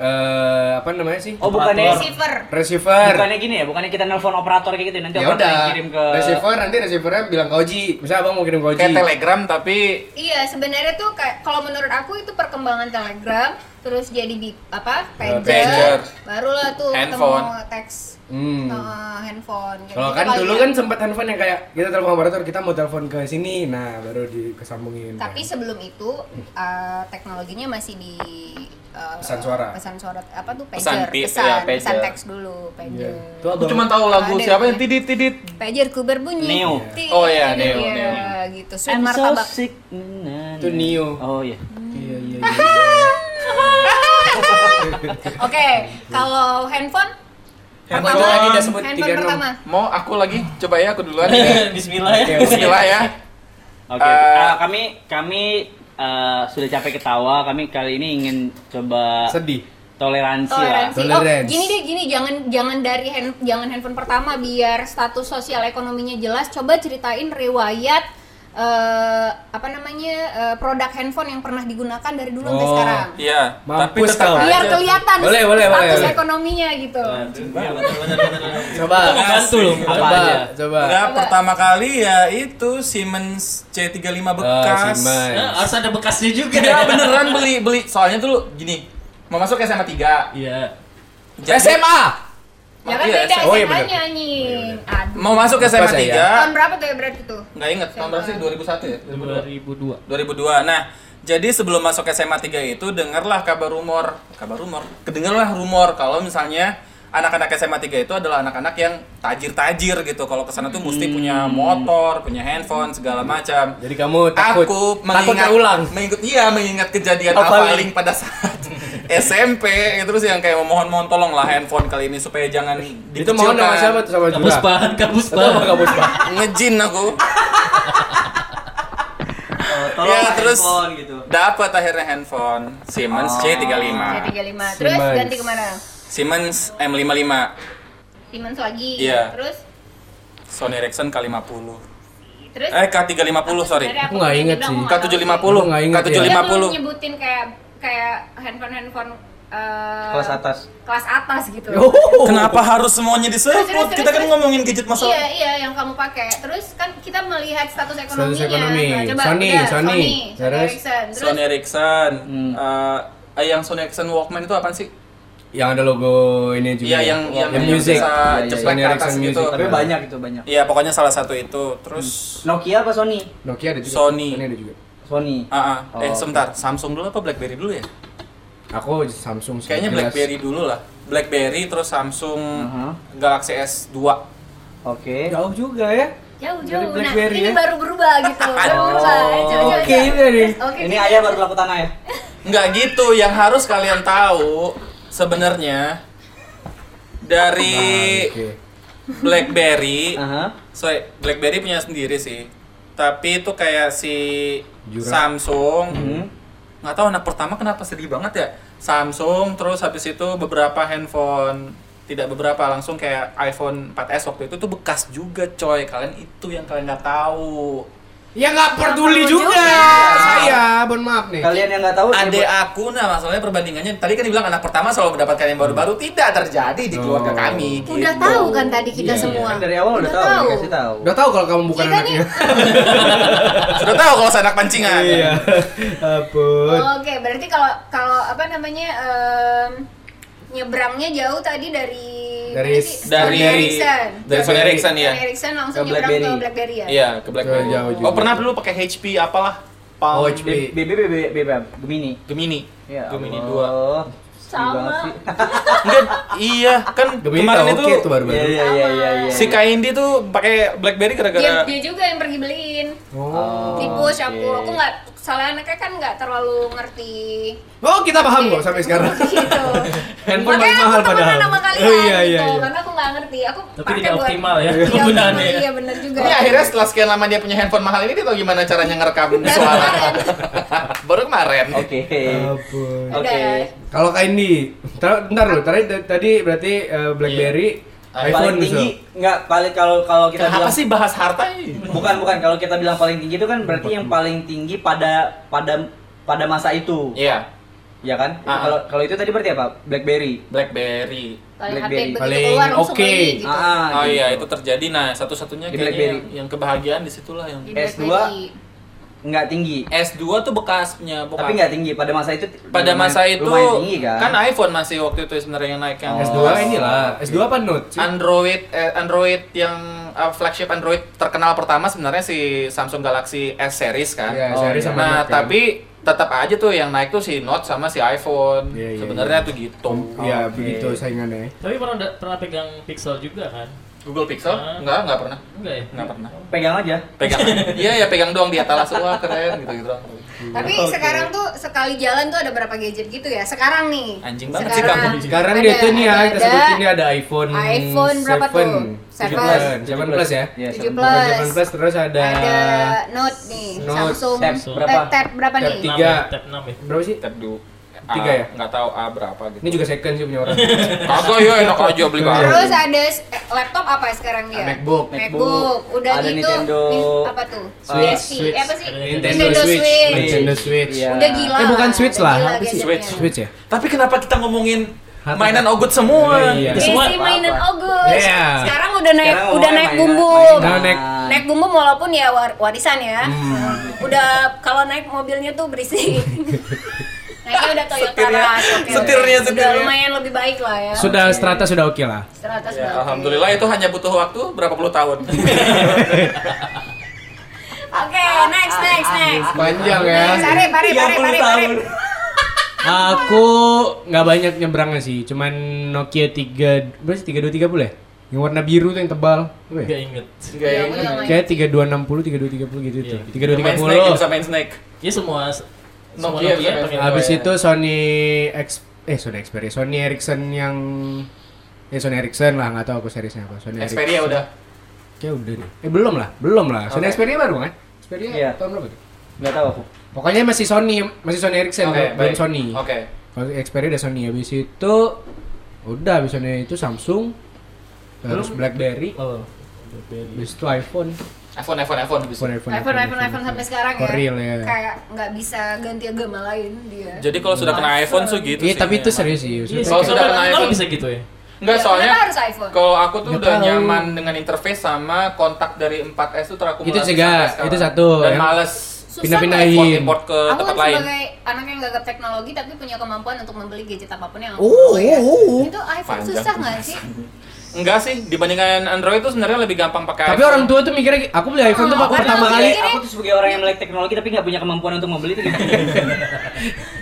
eh, apa namanya sih? Oh, bukannya Receiver. receiver. Bukannya gini ya, bukannya kita nelpon operator kayak gitu nanti ya operator udah. yang kirim ke receiver nanti receivernya bilang ke Oji. Misalnya abang mau kirim ke Oji. Kayak Telegram tapi Iya, sebenarnya tuh kayak kalau menurut aku itu perkembangan Telegram terus jadi di apa pager, pager. barulah tuh Handphone. ketemu teks Hmm. uh, handphone Kalau gitu kan dulu ya. kan sempat handphone yang kayak kita telepon operator kita mau telepon ke sini, nah baru dikesambungin. tapi kan. sebelum itu uh, teknologinya masih di uh, Pesan suara. pesan suara apa tuh Pesan pager pi- pesan, ya, pesan teks dulu pager Iya. Tuh Aku cuma tahu lagu Ada, siapa yang tidit tidit. pager ku berbunyi Neo. Tit, Oh, iya, ini Neo, dia, Neo. gitu sweet I'm so martabak sick. Itu Neo. Oh iya. Iya iya. oke kalau handphone Handphone pertama tadi udah sebut handphone tiga nom. pertama Mau aku lagi? Coba ya aku duluan. Bismillah ya. Bismillah ya. Oke, Eh, ah, kami kami eh, sudah capek ketawa. Kami kali ini ingin coba Sedih. toleransi, toleransi. lah. Oh, Tolerance. gini deh, gini jangan jangan dari hand, jangan handphone pertama biar status sosial ekonominya jelas. Coba ceritain riwayat eh, apa namanya eh, produk handphone yang pernah digunakan dari dulu sampai Oh. sekarang. Iya, tapi Mampus tetap kau. aja. Biar kelihatan Boleh, boleh, status boleh, boleh. ekonominya gitu. Benar. Coba. Bantu loh. Apa Coba, aja? coba. Enggak, pertama kali ya itu Siemens C35 bekas. Ah, Siemens. Nah, harus ada bekasnya juga. Ya beneran beli beli. Soalnya tuh gini, mau masuk SMA 3. Iya. Jadi- SMA. Ya kan Iya, beda Oh, iya anjing. Aduh. Mau masuk SMA Lupa saya. 3. Tahun berapa tuh ya berarti tuh? Nggak inget, tahun berapa sih? 2001 ya? 2002. 2002. Nah, jadi sebelum masuk SMA 3 itu dengarlah kabar rumor, kabar rumor, kedengarlah rumor kalau misalnya anak-anak SMA 3 itu adalah anak-anak yang tajir-tajir gitu. Kalau ke sana tuh mesti punya motor, punya handphone, segala macam. Jadi kamu takut Aku takut mengingat terulang. Mengingat iya, mengingat kejadian avaling pada saat SMP terus yang kayak memohon-mohon tolong lah handphone kali ini supaya jangan Itu mohon sama siapa tuh sama Kabus Jura? bahan, kabus Atau sama bahan. kabus Pak? Ngejin aku. Oh, tolong Ya, terus gitu. dapat akhirnya handphone Siemens Oh. C35. J35. Terus Siemens. ganti ke mana? Siemens M55, Siemens lagi. Iya. Terus Sony Ericsson K50. terus Eh K350 sorry. Aku nggak inget sih. mau nggak tahu K750. Aku nggak inget ya. Dia belum K750. nyebutin kayak kayak handphone handphone Kelas atas. kelas atas gitu. Oh. Kenapa harus semuanya Terus, terus, disebut? terus, Kita kan terus. ngomongin gadget masa Iya iya yang kamu pakai. Terus kan kita melihat status ekonominya. Status ekonomi. Nah, coba Sony, udah, Sony. Sony, Sony Terus? Ericsson. Terus Sony Ericsson. Hmm. Eh, eh, yang Sony Ericsson Walkman itu apa sih? Yang ada logo ini juga. Iya, yang yang, yang yang music. bisa Iya, iya, Sony ke atas Ericsson gitu. Music. Tapi banyak itu banyak. Iya, pokoknya salah satu itu. Terus Nokia apa Sony? Nokia ada juga. Sony. Sony ada juga. Sony. ah, ah. eh Oh, sebentar, Samsung dulu apa BlackBerry dulu ya? Aku Samsung sih, Kayaknya jelas. BlackBerry dulu lah. BlackBerry terus Samsung Aha. Galaxy S2. Oke. Jauh juga ya. jauh Dari jauh. Nah BlackBerry ini ya? baru berubah gitu. Baru Oh, berubah. Oke juga nih. Oke. Ini ayah baru laku tanah ya? Enggak gitu, yang harus kalian tahu sebenarnya dari Oke. BlackBerry, Aha. sorry, BlackBerry punya sendiri sih. Tapi itu kayak si Jura. Samsung, Hmm. nggak tahu anak pertama kenapa sedih banget ya. Samsung, terus habis itu beberapa handphone, tidak beberapa langsung kayak iPhone 4S waktu itu tuh bekas juga coy. Kalian itu yang kalian nggak tahu. Ya nggak peduli juga. juga. Saya, mohon maaf nih. Kalian yang nggak tahu Adek coba- aku, nah masalahnya perbandingannya tadi kan dibilang anak pertama selalu mendapatkan yang baru-baru tidak terjadi di keluarga Oh. kami. Udah gitu. tahu kan tadi kita Iya, semua. Kan dari awal udah, tahu, dikasih tahu. Udah tahu kalau kamu bukan Kita nih- anaknya. Sudah tahu kalau saya anak pancingan. Iya. Ampun. Oke, berarti kalau kalau apa namanya em, nyebrangnya jauh tadi dari Dari- dari- Sony Ericsson. Dari Sony Ericsson ya. Sony Ericsson langsung Ke BlackBerry. ke BlackBerry ya. Iya, ke BlackBerry. Jauh. Oh, pernah dulu pakai HP apalah? Palm Oh, HP. BB BB BB Gemini. Gemini. Ya Gemini Allah. 2. Sama. Enggak, iya, kan Gemini kemarin itu oke tuh baru-baru. Iya iya iya iya. iya. si Kaindi tuh pakai BlackBerry Dia, gara-gara dia juga yang pergi beliin. Oh. Tipu aku, oke. aku nggak salah anaknya kan nggak terlalu ngerti. Oh, kita paham kok sampai sekarang. gitu. Handphone Makanya paling mahal aku padahal. sama kalian Oh, iya, iya, gitu, iya. karena aku nggak ngerti. Aku Tapi pakai tidak buat- optimal ya penggunaannya. Iya bener juga. Ini akhirnya setelah sekian lama dia punya handphone mahal ini dia tahu gimana caranya ngerekam Baru suara. Baru kemarin. Oke. Oke. Kalau kayak ini, Ntar- bentar loh, tadi tadi berarti eh, BlackBerry, Paling iPhone tinggi bisa. nggak paling kalau kalau kita Kenapa bilang sih bahas harta ini? bukan bukan kalau kita bilang paling tinggi itu kan berarti yang paling tinggi pada pada pada masa itu. Iya, Ya kan? Ah. Kalau kalau itu tadi berarti apa? BlackBerry. BlackBerry. Paling Blackberry. Paling oke. beli gitu. Ah, Oh gitu. iya, itu terjadi. Nah, satu-satunya kayaknya yang, yang kebahagiaan di situlah yang Di S2. Nggak tinggi. S2 tuh bekasnya bukan. Tapi nggak tinggi pada masa itu. pada lumayan- masa itu lumayan tinggi kan. kan iPhone masih waktu itu sebenarnya yang naik yang Oh. S2 inilah. S2 apa Note? sih? Android eh, Android yang uh, flagship Android terkenal pertama sebenarnya si Samsung Galaxy S series kan. Iya, Oh, seri iya. sama nah, Note kan. tapi tetap aja tuh yang naik tuh si Note sama si iPhone. Iya, iya, sebenarnya iya. tuh gitu. Iya, Oke. begitu saingannya. Tapi pernah pernah pegang Pixel juga kan? Google Pixel? Ah. Enggak, enggak pernah. Enggak ya? Enggak pernah. Pegang aja. Pegang. Iya, ya pegang doang di atas wah keren gitu-gitu doang. Tapi sekarang tuh sekali jalan tuh ada berapa gadget gitu ya? Sekarang nih. Anjing banget sih Sekarang kamu. Sekarang ada- dia tuh nih ya, ada- kita ada sebutin dia ada iPhone iPhone berapa tuh? 7 Seven. 7 Plus ya. Iya, 7 7 Plus. 7 Plus terus ada Ada Note nih, Note, Samsung. Tab Eh, berapa? Tab berapa Tab nih? tiga. Enam ya, tab 6 ya. berapa sih? Tab du Tiga A, ya? Nggak tahu A berapa gitu. Ini juga second sih punya orang. Kagak ya enak aja beli baru. Terus ada eh, laptop apa sekarang dia? MacBook. MacBook. Udah Ada gitu Nintendo. apa tuh? Switch. Switch. Eh, apa sih? Nintendo Switch. Nintendo Switch. Iya. Udah gila. Eh, bukan Switch lah. gila Apa sih? Switch. Switch ya? Tapi kenapa kita ngomongin Hati- mainan ogut semua? Iya. Isi Semua mainan. August. Iya. Sekarang udah naik Sekarang udah naik bumbu. Nah, naik- Naik bumbu walaupun ya war- warisan ya. Hmm. Udah kalau naik mobilnya tuh berisik. Naiknya udah Toyota Setirnya- Rush, oke. setirnya- Udah setirnya. lumayan lebih baik lah ya. Sudah strata sudah oke lah. Serata Ya, sudah alhamdulillah itu hanya butuh waktu berapa puluh tahun. Oke, next next next. Panjang ya. Next, Arif, Arif, Arif, Arif, Arif. Aku nggak banyak nyebrangnya sih, cuman Nokia 3 berapa sih 3230 ya? Yang warna biru tuh yang tebal. Ya? Enggak inget. Enggak Iya, ya. main. Kayak 3260, 3230 gitu tuh. Iya. Main snake, 3230. bisa main snake. Ya semua Nokia Nokia. Habis iya. itu Sony X eh Sony Xperia, Sony Ericsson yang ya Sony Ericsson lah, nggak tahu aku seriesnya apa. Sony Xperia udah. Kayak udah deh. Eh belum lah, belum lah. Sony. Xperia baru kan? Xperia Iya. tahun berapa tuh? Nggak tahu aku. Pokoknya masih Sony, masih Sony Ericsson, belum baik. Sony. Oke. Kalau Xperia udah Sony habis itu udah habis Sony itu Samsung terus BlackBerry Oh. habis itu iPhone iPhone, iPhone, iPhone bisa. iPhone iPhone iPhone, iPhone, iPhone sampai sekarang ya. Real, ya. Kayak nggak bisa ganti agama lain dia. Jadi kalau sudah kena iPhone tuh gitu Iya tapi itu serius sih Iya, Kalau sudah kena iPhone- bisa gitu ya? Enggak, Ya, soalnya iPhone? kalau aku tuh Nggak udah tahu. nyaman dengan interface sama kontak dari 4S tuh terakumulasi Itu juga, itu satu, Dan yang- males Susah pindah-pindahin. import ke Aku tempat kan lain. sebagai anak yang gagap teknologi tapi punya kemampuan untuk membeli gadget apa pun yang aku Oh, mau ya. oh, oh. Itu iPhone Panjang. susah nggak sih? Enggak sih, dibandingkan Android tuh sebenarnya lebih gampang pakai tapi iPhone. orang tua tuh mikirnya aku beli iPhone tuh Oh, karena pertama aku kali mikirnya- Aku tuh sebagai orang yang melek teknologi tapi nggak punya kemampuan untuk membeli itu.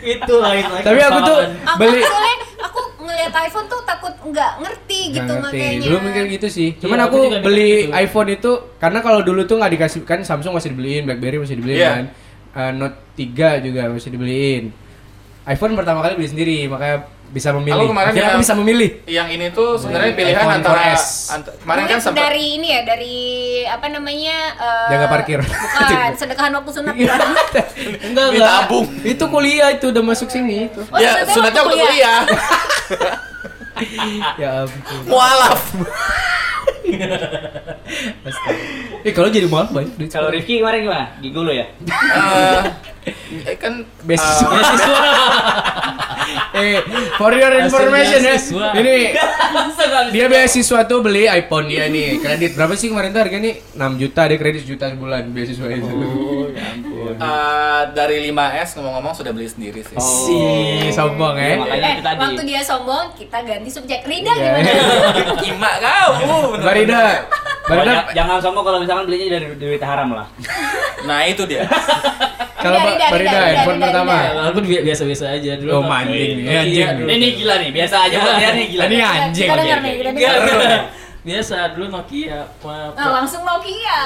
Itu lain lagi. tapi aku tuh. Aku beli soalnya aku ngelihat iPhone tuh takut nggak ngerti gitu Nggak ngerti. makanya. Dulu mikir gitu sih. Cuman Iya, aku, aku beli gitu. iPhone itu karena kalau dulu tuh nggak dikasih kan Samsung masih dibeliin, BlackBerry masih dibeliin Iya. kan. Eh, Note 3 juga masih dibeliin. iPhone pertama kali beli sendiri, makanya bisa memilih. Aku kemarin Akhirnya ya- aku bisa memilih. Yang ini tuh sebenarnya pilihan iPhone antara 4S. ant- kemarin Mungkin kan sempat dari ini ya dari apa namanya eh, Jaga parkir. bukan sedekahan waktu sunat Iya. bukan? enggak Ditabung. Itu kuliah itu udah masuk sini itu. Oh, ya sunatnya waktu waktu kuliah. ya ampun. Mualaf. Eh kalau jadi maaf banyak duit. Kalau Rifki kemarin gimana? Gigo lo ya? Eh, kan Beasiswa. Beasiswa. eh, for your information ya. Ini dia beasiswa tuh beli iPhone dia nih. Kredit berapa sih kemarin tuh harganya nih? 6 juta dia kredit sejuta sebulan beasiswa itu. eh, dari 5S ngomong-ngomong sudah beli sendiri sih. Si sombong ya. makanya Eh, itu tadi. waktu dia sombong kita ganti subjek Rida Iya. gimana? Gimana kamu? bener-bener. Barida. Kalau Barida ja- jangan sombong kalau misalkan belinya dari duit haram lah. Nah, itu dia. kalau Rida, Rida, Barida Rida, handphone Rida, pertama. Rida. Aku bi- biasa-biasa aja dulu. Oh. Manding nih, Nokia anjing. dulu. Ini nih gila nih, biasa aja buat dia nih gila. Ini anjing. Kita dengar nih, kita dengar. Biasa dulu Nokia. Ma- Nah, langsung Nokia.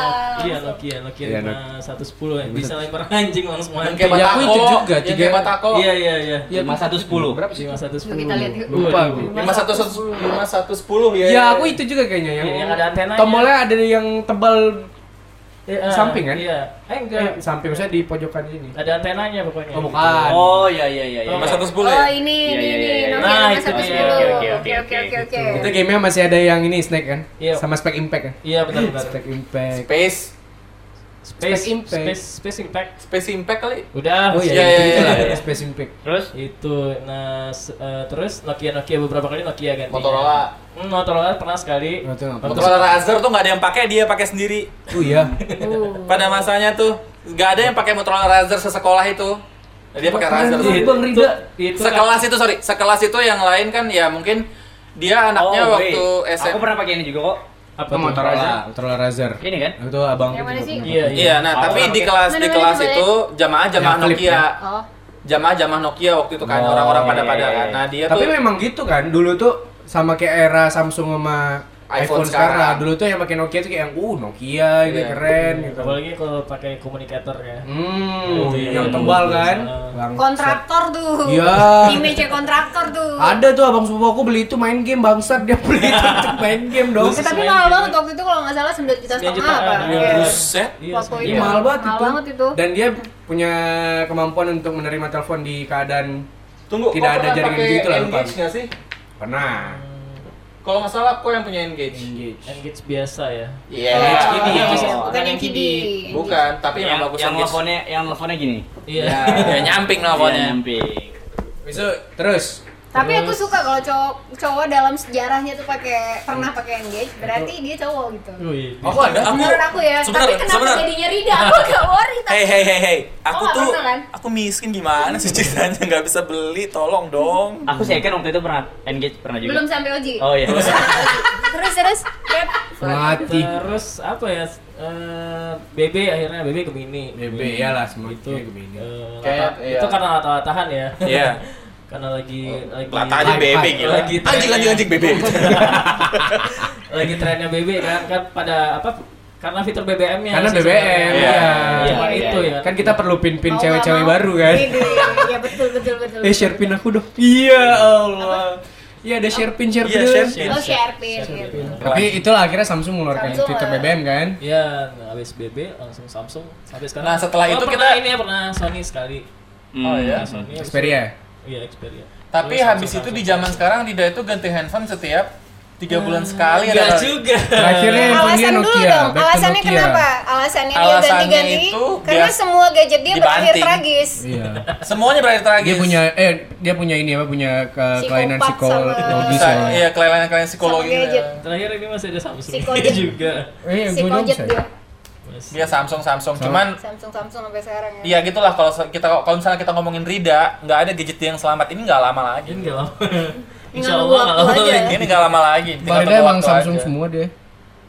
Iya Nokia, Nokia Iya, satu sepuluh yang bisa lempar anjing langsung Yang mati. kayak Ya, aku Batako. itu juga, Yang tiga- Batako. Iya iya iya. Lima satu sepuluh. Berapa sih? Lima satu sepuluh. Kita lihat. Lupa aku. lima satu lima satu sepuluh ya. Ya aku itu juga kayaknya yang, Iya, yang ada antenanya. Tombolnya ada yang tebal Iya, Samping kan? Iya. Eh eh, enggak. samping maksudnya di pojokan sini. Ada antenanya pokoknya. Oh, bukan. Oh iya iya iya. iya. lima satu sepuluh Oh ya. ini Iya, ini iya, ini iya, iya. Nokia Nah, lima itu satu dia. sepuluh. Oke, oke, Oke oke. Itu gamenya masih ada yang ini Snake kan? Iya. Sama Spec Impact kan? Iya benar benar. Spec Impact. Space, Space Impact. Space Space Impact. Space Impact kali. Udah. Oh iya, Iya, itu iya, gitu iya, lah, iya. Space Impact. Terus? Itu nah eh, terus Nokia Nokia beberapa kali Nokia ganti. Motorola. Hmm, Motorola pernah sekali. Oh, itu Waktu- Motorola Razr tuh nggak ada yang pakai, dia pakai sendiri. Oh iya. Uh. Pada masanya tuh nggak ada yang pakai Motorola Razr sesekolah itu. Dia pakai Razr. Itu Bang Rida. Itu kan- Sekelas itu sorry, sekelas itu yang lain kan ya mungkin dia anaknya Oh, waktu wait. SM. Aku pernah pakai ini juga kok. Apa tuh? Motorola, Motorola Razr. Ini kan? Itu abang Yang mana sih? Iya, Iya, nah Aku tapi di kelas di kelas mana, itu jamaah-jamaah Nokia. ya? Oh. Jamaah-jamaah Nokia waktu itu kan Oh, orang-orang pada iya, pada iya, kan. iya. Nah, dia Tapi tuh memang gitu kan, dulu tuh sama kayak era Samsung sama iPhone iPhone, sekarang. sekarang. Dulu tuh yang pakai Nokia tuh kayak yang uh Nokia ini Iya. keren gitu. Apalagi kalau pakai komunikator ya. Hmm, Itu yang iya. tebal kan? Bang. Kontraktor tuh. Iya. Image kontraktor tuh. Ada tuh abang sepupu aku beli itu main game bangsat dia beli itu untuk main game dong. Eh, tapi mahal banget waktu itu kalau nggak salah 9 juta 9 setengah apa. iya. Iya. buset. Iya, sebenarnya. Iya, itu. mahal banget Mahal itu. banget itu. Dan dia punya kemampuan untuk menerima telepon di keadaan Tunggu, Tidak ada jaringan gitu lah, Engage nggak sih? pernah. Kalau nggak salah, kok yang punya Engage? Engage biasa ya. Iya. Oh, KD. iya, Bukan bukan yang KD. Bukan, tapi yang yang bagus yang Engage. teleponnya yang teleponnya gini. Iya. Ya, nyamping nelfonnya. Iya, nyamping. Besok terus Tapi aku suka kalau cowok cowok dalam sejarahnya tuh pakai pernah pakai engage, berarti dia cowok gitu. Aku ada, aku. Menurut aku ya, Sebentar, tapi kenapa sebentar. jadinya Rida? Aku gak worry tapi. Hey hey hey hey, aku Oh, tuh pernah, kan? aku miskin gimana sih ceritanya nggak bisa beli, tolong dong. Aku sih kan waktu itu pernah engage pernah juga. Belum sampai Oji. Oh iya. terus terus. Yep. mati. Terus apa ya? eh, BB akhirnya BB ke mini. BB, iyalah, semua itu. kayak ke mini. eh, Kayak, lata- iya. Itu karena lata-latahan ya. Iya. karena lagi lagi Hai, BB hai. gila. Lagi Anjing anjing anjing BB. lagi trennya BB kan kan pada apa karena fitur BBM-nya Karena sih BBM, iya. cuma Iya, itu iya. ya Kan kita perlu pin-pin cewek-cewek baru kan. Iya iya, betul betul betul. Eh share pin aku dong. Iya Allah. Iya ada share pin share pin. Iya, share pin. Oh share pin. share pin. Tapi itulah akhirnya Samsung mengeluarkan Samsung, fitur eh. BBM kan. Iya, habis BB langsung Samsung sampai sekarang. Nah, setelah Oh, itu kita- ini ya pernah Sony sekali. Oh iya. Nah, Sony habis Xperia. Iya, Xperia. Tapi Terus habis itu di zaman sekarang Dida itu ganti handphone setiap tiga bulan sekali ada. juga. Terakhirnya dia Alasan dulu Nokia. dong. back to Alasannya Nokia. kenapa? Alasannya dia Alasannya ganti-ganti itu karena semua gadget dia berakhir dibanting. tragis. Iya. Semuanya berakhir tragis. Dia punya eh dia punya ini apa punya ke kelainan Psikopat psikologis Bisa, ya. iya kelainan-kelainan psikologi. Sama gadget. Terakhir ini masih ada Samsung Psikojet. juga. Eh, Si gua juga dia. Dia Samsung Samsung. Cuman Samsung Samsung sampai sekarang ya. Iya gitulah kalau kita kalau misalnya kita ngomongin Rida, nggak ada gadget yang selamat ini nggak lama lagi. Ini enggak lama. Insya Allah nggak lama lagi. Ini nggak lama lagi. tinggal emang Samsung aja. semua deh.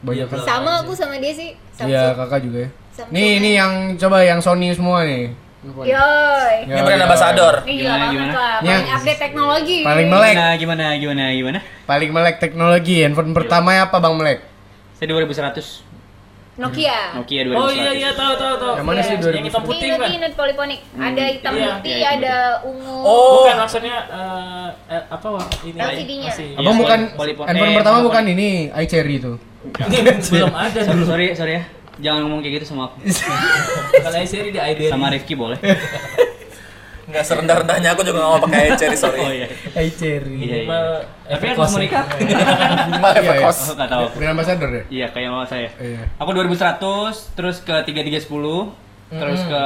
Banyak Iya, kan. Sama aku sama dia sih. Samsung. Iya, kakak juga ya. Samsung. Nih, ini yang coba yang Sony semua nih. Yoi. Ini brand ambassador. Gimana, banget lah. Ya. Paling update teknologi. Paling melek. Gimana gimana gimana gimana? Paling melek teknologi. Handphone pertama apa Bang Melek? Saya 2100 Nokia. Nokia 2100. Oh iya iya tahu tahu tahu. Yang mana sih, Yang hitam 2000? putih kan? ingat poliponik. Ada hitam Iya, putih, iya, ada ungu. Oh. Bukan maksudnya eh, eh, apa wah ini LCD-nya. masih- Abang iya, bukan handphone eh, pertama bukan ini, iCherry itu. Ini belum ada Sorry, dulu. sorry ya. Jangan ngomong kayak gitu sama aku. Kalau seri di IBM. Sama Rifki boleh. Nggak serendah-rendahnya aku juga nggak mau pakai cherry sorry. Oh iya. iCherry. Iya, iya. Minimal Tapi harus kos. menikah. Minimal Iya, efek iya. kos. Aku nggak tahu. Brand ambassador ya? Iya, kayak mama saya. Iya. Aku 2100, terus ke 3310, terus ke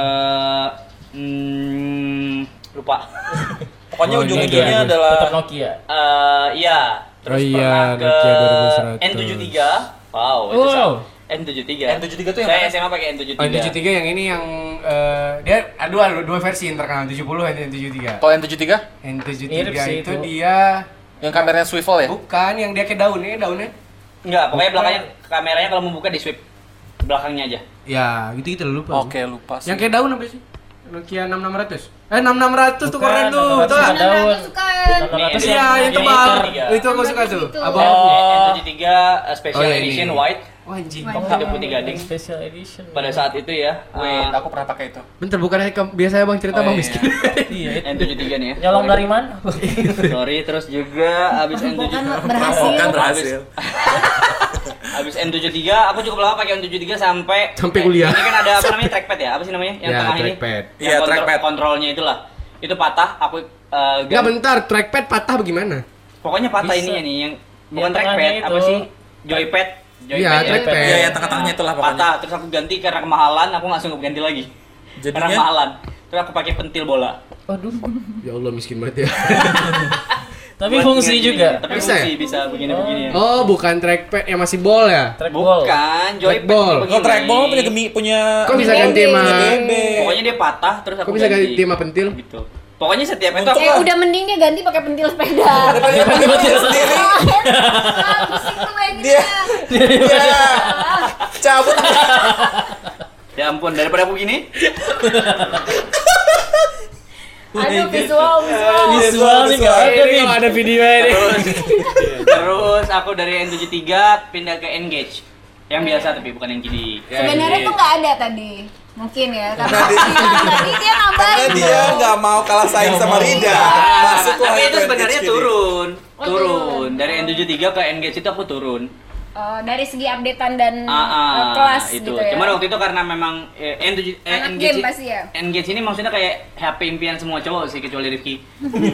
hmm, lupa. Pokoknya Oh, ujung-ujungnya 2000. adalah Tetap Nokia. Eh, iya. Terus Oh iya, pernah ke Nokia 2100. N73. Wow, itu Wow. Sa- N73. N73 tuh yang Saya mana? SMA pakai N73. Oh, N73 yang ini yang eh, dia ada dua, dua versi yang terkenal 70 dan N73. kalau N73 N73 Mirip itu itu. dia yang kameranya swivel ya? bukan yang dia kayak daunnya, daunnya. Enggak, pokoknya belakangnya kameranya kalau mau buka di sweep belakangnya aja. Ya, gitu-gitu lu lupa. Oke, lupa sih. Yang kayak daun apa sih? Nokia 6600. Eh 6600 tuh Bukan, keren tuh. 6600 Tuh. bukan daun. 600 suka. Ini Iya, yang- tebal. itu. Aku suka tuh. Abang. Oh. N73 uh, special Oh, iya, edition white Anjing. tidak putih gading. Special edition. Pada saat itu ya. Wait, uh, aku pernah pakai itu. Bentar, bukannya ke- biasanya Bang cerita Oh, Bang iya. miskin. Iya, itu. N73 nih ya. Nyolong dari mana? Sorry, terus juga abis N73 Bukan berhasil. Bukan berhasil. Abis N73, aku cukup lama pakai N73 sampai Sampai kuliah. Ini kan ada apa namanya trackpad ya? Apa sih namanya? Yang Ya, tengah ini. trackpad. Yang Iya, kontrol- trackpad. Kontrolnya itulah. Itu patah, aku uh, Enggak bentar, trackpad patah bagaimana? Pokoknya patah Bisa. ininya nih yang bukan trackpad, apa sih? Joypad. Iya, Joypad ya. trackpad. Iya, yang tengah-tengahnya itulah pokoknya. Patah, terus aku ganti karena kemahalan, aku nggak sanggup ganti lagi. Karena Jadinya kemahalan. Terus aku pakai pentil bola. Ya Allah miskin banget ya. Tapi Buat fungsi gini-gini. juga. Tapi Bisa fungsi ya? bisa begini-begini. Oh, bukan trackpad yang masih ball ya? Trackball. Bukan, joypad begini. Oh, trackball punya gemi punya Kok bisa ganti sama. Pokoknya dia patah terus aku Kok bisa ganti sama pentil? Gitu. Pokoknya setiap itu aku Eh udah mending dia ganti pakai pentil sepeda. Daripada pakai pentil sendiri. Dia dia cabut. Ya ampun, daripada aku gini. Aduh visual visual. Visual nih nggak ada nih. Oh, ada video ini. Terus, terus aku dari N73 pindah ke Engage. Yang biasa tapi bukan yang GD. Sebenarnya tuh nggak ada tadi. Mungkin ya karena Tadi. tadi dia nambahin. Karena dia nggak mau kalah saing sama Rida. Masuk tapi itu sebenarnya turun. Oh, Turun. Dari N73 ke Engage itu aku turun. Oh, dari segi updatean dan Ah, ah, eh, kelas itu. gitu ya. Cuman waktu itu karena memang eh, N7 eh, game pasti ya? Engage ini maksudnya kayak HP impian semua cowok sih kecuali Rifki.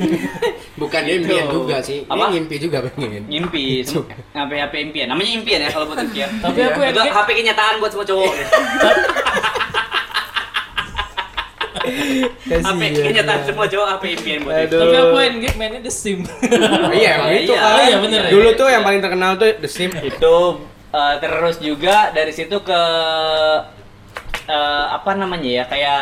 Bukan dia impian Gitu. juga sih. Apa? Dia ngimpi juga pengen. Ngimpi, sem- HP HP impian. Namanya impian ya kalau buat Rifki ya. Tapi aku itu HP kenyataan buat semua cowok. HP kenyataan semua cowok HP impian buat. Aduh. Tapi aku endgame mainnya The Sim. Iya, Oh, itu iya. kan. Oh, iya, bener ya. Dulu tuh yang paling terkenal tuh The Sim. itu eh, terus juga dari situ ke eh, apa namanya ya kayak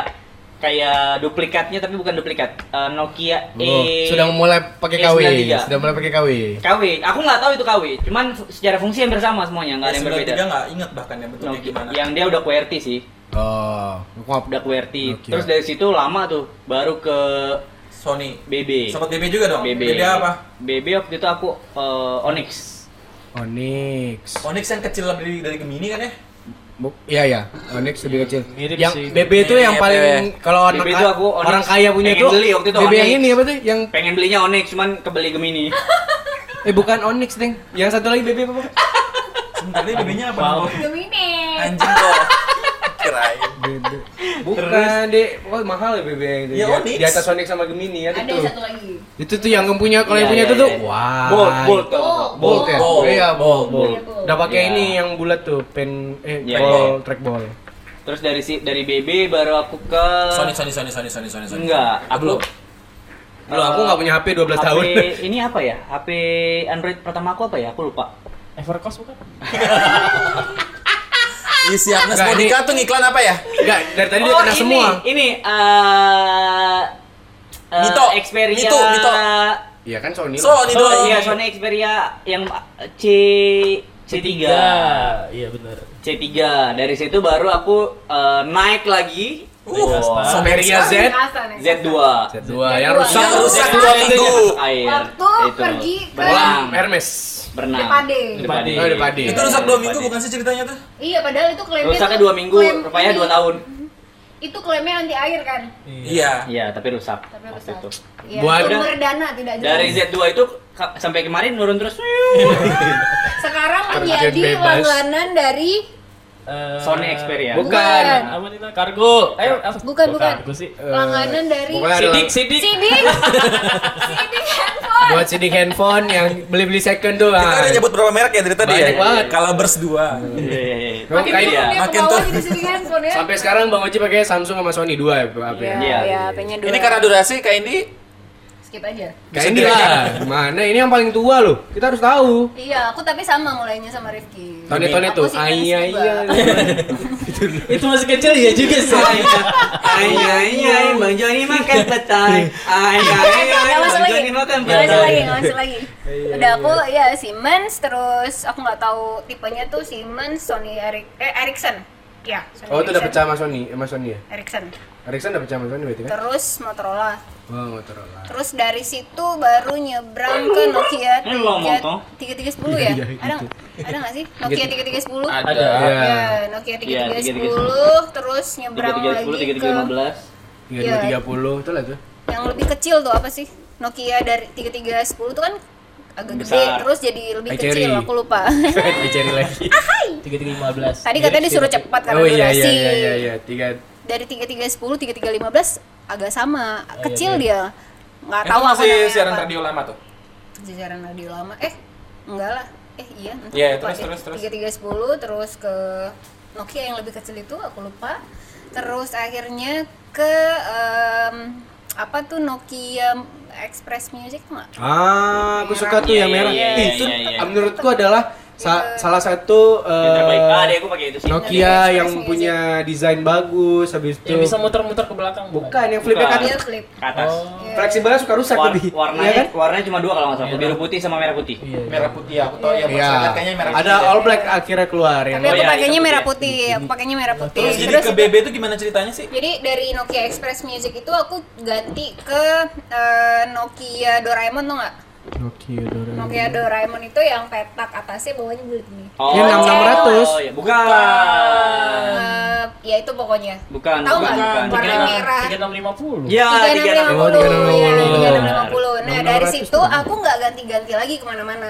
kayak duplikatnya tapi bukan duplikat Eh, Nokia Oh, E sudah mulai pakai KW. E93. Sudah mulai pakai KW. KW aku nggak tahu itu KW cuman secara fungsi hampir sama semuanya nggak ada yang berbeda nggak inget bahkan ya bentuknya Nokia- gimana. yang dia udah QWERTY sih Oh, aku nggak- udah QWERTY Nokia. terus dari situ lama tuh baru ke Sony. BB Sempat BB juga dong. BB Beda apa? BB waktu itu aku eh, Onyx Onyx. Onyx yang kecil dari dari Gemini kan ya? Bu- Iya ya, Onyx lebih kecil. Mirip yang sih. BB itu yang Mirip, paling ya. kalau BB anak itu aku Onyx orang kaya punya pengen tuh beli waktu itu BB yang Onyx. ini apa tuh? Yang pengen belinya Onyx cuman kebeli Gemini eh bukan Onyx, Ding. Yang satu lagi BB apa? Sebentar BB-nya apa? Gemini. Anjing kok. Kirain. BB. Bukan, Dek. Oh, mahal ya BB yang itu. Ya, Di- Onyx. Di atas Onyx sama Gemini ya Ada itu. satu lagi. Itu tuh yang punya kalau yang Iya, punya iya, itu tuh iya. wah. Bolt, bolt, tuh. Bolt. Bolt ya? Bolt. Iya, bolt, bolt. Bolt. Udah pakai ini yang bulat tuh, pen eh ball, trackball. Terus dari si dari BB baru aku ke Sony, Sony, Sony, Sony, Sony, Sony, Sony. Enggak, aku belum. Belum, aku nggak punya HP 12 HP tahun. ini apa ya? HP Android pertama aku apa ya? Aku lupa. Evercost bukan? Isi Agnes Nggak, Monica ini- tuh ngiklan apa ya? Enggak, dari tadi dia Oh, kena ini, semua. Ini eh eh, Mito, Xperia Mito, Mito. Iya kan Sony. Sony Oh, dong. iya Sony Xperia yang C C3. Iya benar. C3. Dari situ baru aku eh, naik lagi Uh. Xperia Z. Kasta nih. Z2. Z2 yang rusak. Yang rusak Yang dua rusak. minggu. Air. Waktu Itu. pergi ke-. Hermes. Berenang. Depade. Depade. Oh, Depade. Itu rusak dua minggu bukan sih ceritanya tuh? Iya, padahal itu klaimnya Rusaknya dua minggu, rupanya dua tahun. Itu klaimnya anti air kan? Iya. Iya, tapi rusak. Tapi rusak. itu. Iya, Buat- sumber dana tidak jelas. Dari Z2 itu sampai kemarin turun terus. Sekarang menjadi langganan dari Eh, Sony Xperia. Bukan. Apa nih Nak? Kargo. Ayo, apa? Bukan, bukan. Kargo sih. Eh, langganan dari Sidik, sidik. sidik. sidik handphone. buat sidik handphone yang beli-beli second tuh. Kita ah. udah nyebut berapa merek ya dari tadi Banyak ya? banget. Calabers 2. Iya, iya, iya. Makin Makin ya. Sampai sekarang Bang Oji pakai Samsung sama Sony dua ya, HP. Iya, Iya. iya, HP-nya dua. Ini karena durasi kayak ini skip aja. Kayak ini lah. Gimana? Ini yang paling tua loh. Kita harus tahu. Iya, aku tapi sama mulainya sama Rifki. Tone-tone Aku tuh. iya iya. Itu masih kecil ya juga sih. Ay ay ay, Bang Joni makan petai. Ay ay ay, Nggak masuk Bang Joni makan nggak masuk lagi, petai. nggak masuk lagi. Udah aku ya Siemens, terus aku nggak tahu tipenya tuh Siemens, Sony Eric, eh Ericsson. Ya, Sony Oh, itu udah pecah sama Sony, sama Sony ya? Ericsson. Ericsson sama Sony berarti kan? Terus Motorola. Oh, Motorola. Terus dari situ baru nyebrang ke Nokia tiga tiga sepuluh ya? Iya, Ada gitu. ada nggak sih Nokia tiga tiga sepuluh? Ada. Iya. Ya, Nokia tiga Iya, tiga 3310. sepuluh, terus nyebrang 3310, lagi 3315. Tiga Iya. dua tiga puluh itu lah tuh. yang lebih kecil tuh apa sih? Nokia dari tiga tiga sepuluh tuh kan agak gede, Besar. terus jadi lebih kecil, cherry. aku lupa. Dicari lagi. Tiga tiga lima belas. Tadi katanya disuruh cepat karena Oh iya durasi. iya iya iya iya. Tiga Dari tiga tiga sepuluh, tiga tiga lima belas agak sama, Oh, kecil dia. Nggak tahu masih namanya siaran apa. radio lama tuh. Masih siaran radio lama. Eh, enggak lah. Eh iya, entah Iya, lupa terus, deh. terus, terus. 3310 terus ke Nokia yang lebih kecil itu aku lupa. Terus akhirnya ke em, apa tuh Nokia Express Music tuh nggak? Ah, aku suka tuh Iya, yang iya, merah. iya, iya, itu iya, iya. menurutku adalah sa- salah satu. Ah, deh aku pakai itu sih. Nokia Express yang punya desain bagus habis itu. Yang bisa muter-muter ke belakang. Bukan yang flipnya kan Dia flip. Ke atas. Oh. Iya. fleksibelnya suka rusak War- lebih. warnanya, Iya kan? warnanya cuma dua kalau nggak salah, biru putih sama merah putih. Iya. Merah putih aku tahu ya, Iya. masyarakat kayaknya merah Ada putih. all black akhirnya keluar ya. Tapi aku iya, pakainya merah putih. aku pakainya merah putih. Terus jadi ke BB itu gimana ceritanya sih? Jadi dari Nokia Express Music itu aku ganti ke eh, Nokia Doraemon tuh nggak? Nokia Doraemon. Nokia Doraemon itu yang petak atasnya bawahnya bulat nih. Oh, Yang 6600. Oh, ya. Bukan. Eh, ya itu pokoknya. Bukan, Tahu nggak? Warna merah. Tiga enam lima puluh. Ya, tiga enam lima Oh, puluh, 3650. tiga enam lima puluh. Nah 6600 dari situ aku nggak ganti-ganti lagi ke mana-mana.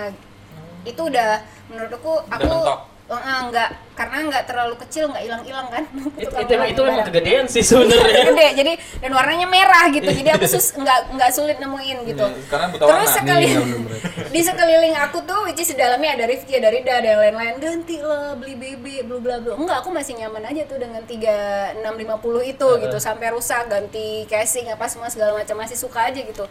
Itu udah menurutku aku mentok. eh, nggak karena nggak terlalu kecil nggak hilang-hilang kan. Itu, itu, emang- itu memang kegedean sih sebenarnya. Gede, jadi dan warnanya merah gitu. Jadi aku sus nggak nggak sulit nemuin gitu. Iya, buta Terus warna. sekali Nih, 6600. di sekeliling aku tuh which is di dalamnya ada Rifki, ada Rida, ada yang lain-lain. Ganti lah beli BB, bla bla bla. Enggak, aku masih nyaman aja tuh dengan 3650 itu gitu sampai rusak ganti casing apa semua segala macam masih suka aja gitu.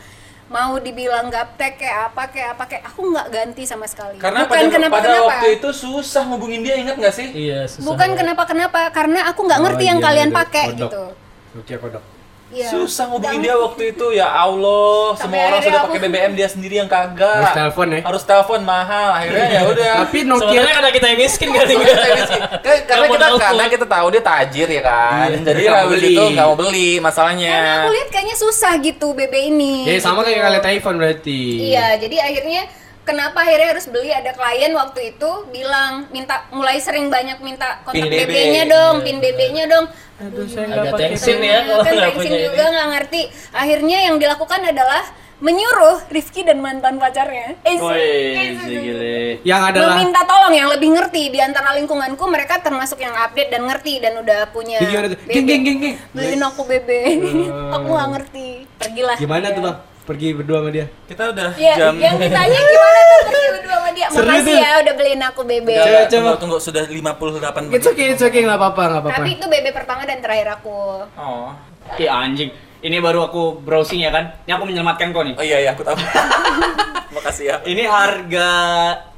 Mau dibilang gaptek kayak apa kayak apa kayak aku nggak ganti sama sekali. Karena Bukan pada, kenapa pada kenapa. waktu itu susah ngubungin dia ingat nggak sih? Iya, susah. Bukan kenapa kenapa karena aku nggak Oh, ngerti yang iya, kalian ada pakai kodok. gitu. Nokia kodok. Iya. Susah ngubungin dia waktu itu ya Allah, Sampai semua orang sudah aku- pakai BBM dia sendiri yang kagak. Harus telepon ya. Harus telepon mahal. Akhirnya ya udah. Tapi Nokia Sebenarnya karena kita yang miskin Kan- karena Nggak mau kita karena kita tahu dia tajir ya kan. Iya, Jadi habis beli. itu nggak mau beli masalahnya. Karena aku lihat kayaknya susah gitu BB ini. Ya sama kayak kalian iPhone berarti. Iya, jadi akhirnya kenapa akhirnya harus beli ada klien waktu itu bilang minta mulai sering banyak minta kontak Pin BB. BB-nya dong, pin BB-nya dong. Aduh, saya Agak nggak pakai. tensin ya kalau kan nggak punya juga nggak ngerti. Akhirnya yang dilakukan adalah menyuruh Rifki dan mantan pacarnya. Eh, Woi, gile. Yang adalah meminta tolong yang lebih ngerti di antara lingkunganku mereka termasuk yang update dan ngerti dan udah punya. Geng, geng, geng, beliin aku BB aku nggak ngerti pergilah gimana Ya. tuh bang? Pergi berdua sama dia. Kita udah Ya, jam yang ditanya gimana tuh pergi berdua sama dia. Seru Makasih tuh. ya udah beliin aku BB. Coba, Coba, tunggu, tunggu sudah 58 menit. It's okay, it's okay, nggak apa-apa, nggak apa-apa. Tapi itu BB pertama dan terakhir aku. Oh. Ih anjing. Ini baru aku browsing ya kan. Ini aku menyelamatkan kau nih. Oh iya iya aku tahu. Makasih ya. Ini harga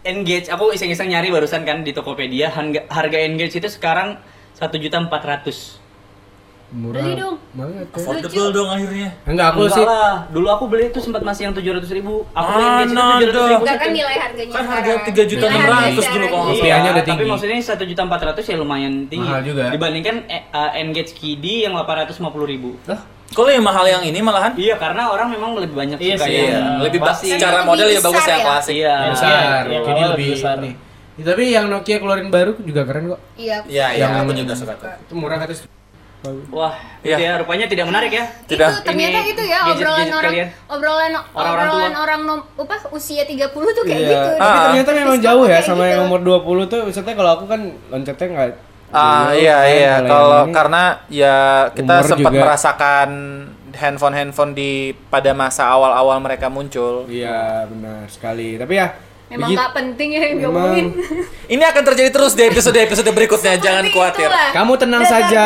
Engage, aku iseng-iseng nyari barusan kan di Tokopedia. Harga, harga Engage itu sekarang satu juta empat ratus. Murah Beli dong. banget ya. Affordable dong akhirnya. Enggak, aku Enggak sih lah. Dulu aku beli itu sempat masih yang tujuh ratus ribu. Aku beli itu Mana tujuh ratus ribu. Enggak kan nilai harganya Kan harga sekarang. 3 juta Nilai 600 harga dulu sekarang. kalau nggak Iya. salah. Rupiahnya udah tapi tinggi. maksudnya satu juta empat ratus ya lumayan tinggi. Mahal juga. Dibandingkan eh, uh, Engage Kidi yang delapan ratus lima puluh ribu. Kalau yang mahal yang ini malahan Iya, karena orang memang lebih banyak Iya suka sih, yang iya. lebih klasik. secara model ya bagus yang ya? klasik. Iya. besar. Iya, Jadi lebih besar. nih. Ya, tapi yang Nokia keluarin baru juga keren kok. Iya. Iya iya Yang- aku juga suka tuh. Itu murah kata Wah, Iya. itu ya rupanya tidak menarik ya. Tidak. Itu ternyata Ini itu ya obrolan orang kalian. obrolan Orang-orang tua. obrolan orang nom, apa usia 30 tuh kayak Iya. gitu. Tapi Ah. ternyata memang jauh ya sama gitu? yang umur 20 tuh. Maksudnya kalau aku kan loncatnya nggak Ah jauh iya kan, iya kalau karena ya kita sempat juga. merasakan handphone-handphone di pada masa awal-awal mereka muncul. Iya benar sekali. Tapi ya Memang nggak penting ya yang diomongin. Ini akan terjadi terus di episode-episode berikutnya, jangan khawatir. itulah. Kamu tenang The saja.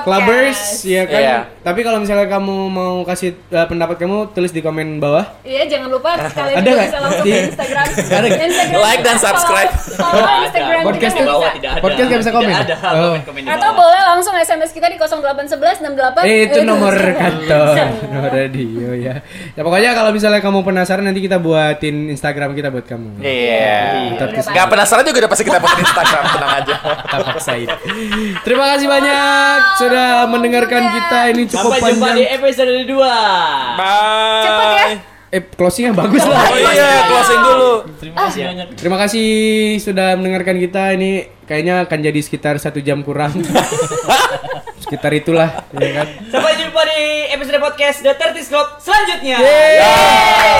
Clubbers, ya kan. Iya. Tapi kalau misalnya kamu mau kasih uh, pendapat kamu, tulis di komen bawah. Iya, jangan lupa kalian Ada bisa langsung Di- ke Instagram. Ada? Instagram Like dan follow- subscribe. Follow Nggak Instagram ada. Podcast kita bawah bisa. tidak ada. Podcast nggak bisa komen? Tidak ada Oh. komen-komen di Atau bawah. boleh langsung SMS kita di 0811 68 Eh itu nomor kantor, nomor radio ya. Ya pokoknya kalau misalnya kamu penasaran nanti kita buatin Instagram kita buat kamu. Iya. Ntar Udah kita Gak penasaran juga udah pasti kita posting di Instagram, tenang aja. kita paksain. Terima kasih banyak sudah mendengarkan kita ini cukup Sampai jumpa di panjang. episode 2. Bye. Cepet ya. Eh closingnya bagus lah. Oh iya, closing dulu. Terima kasih banyak. Terima kasih sudah mendengarkan kita ini kayaknya akan jadi sekitar satu jam kurang. sekitar itulah, ya kan. Sampai jumpa di episode podcast The 30 Club selanjutnya. Yeay.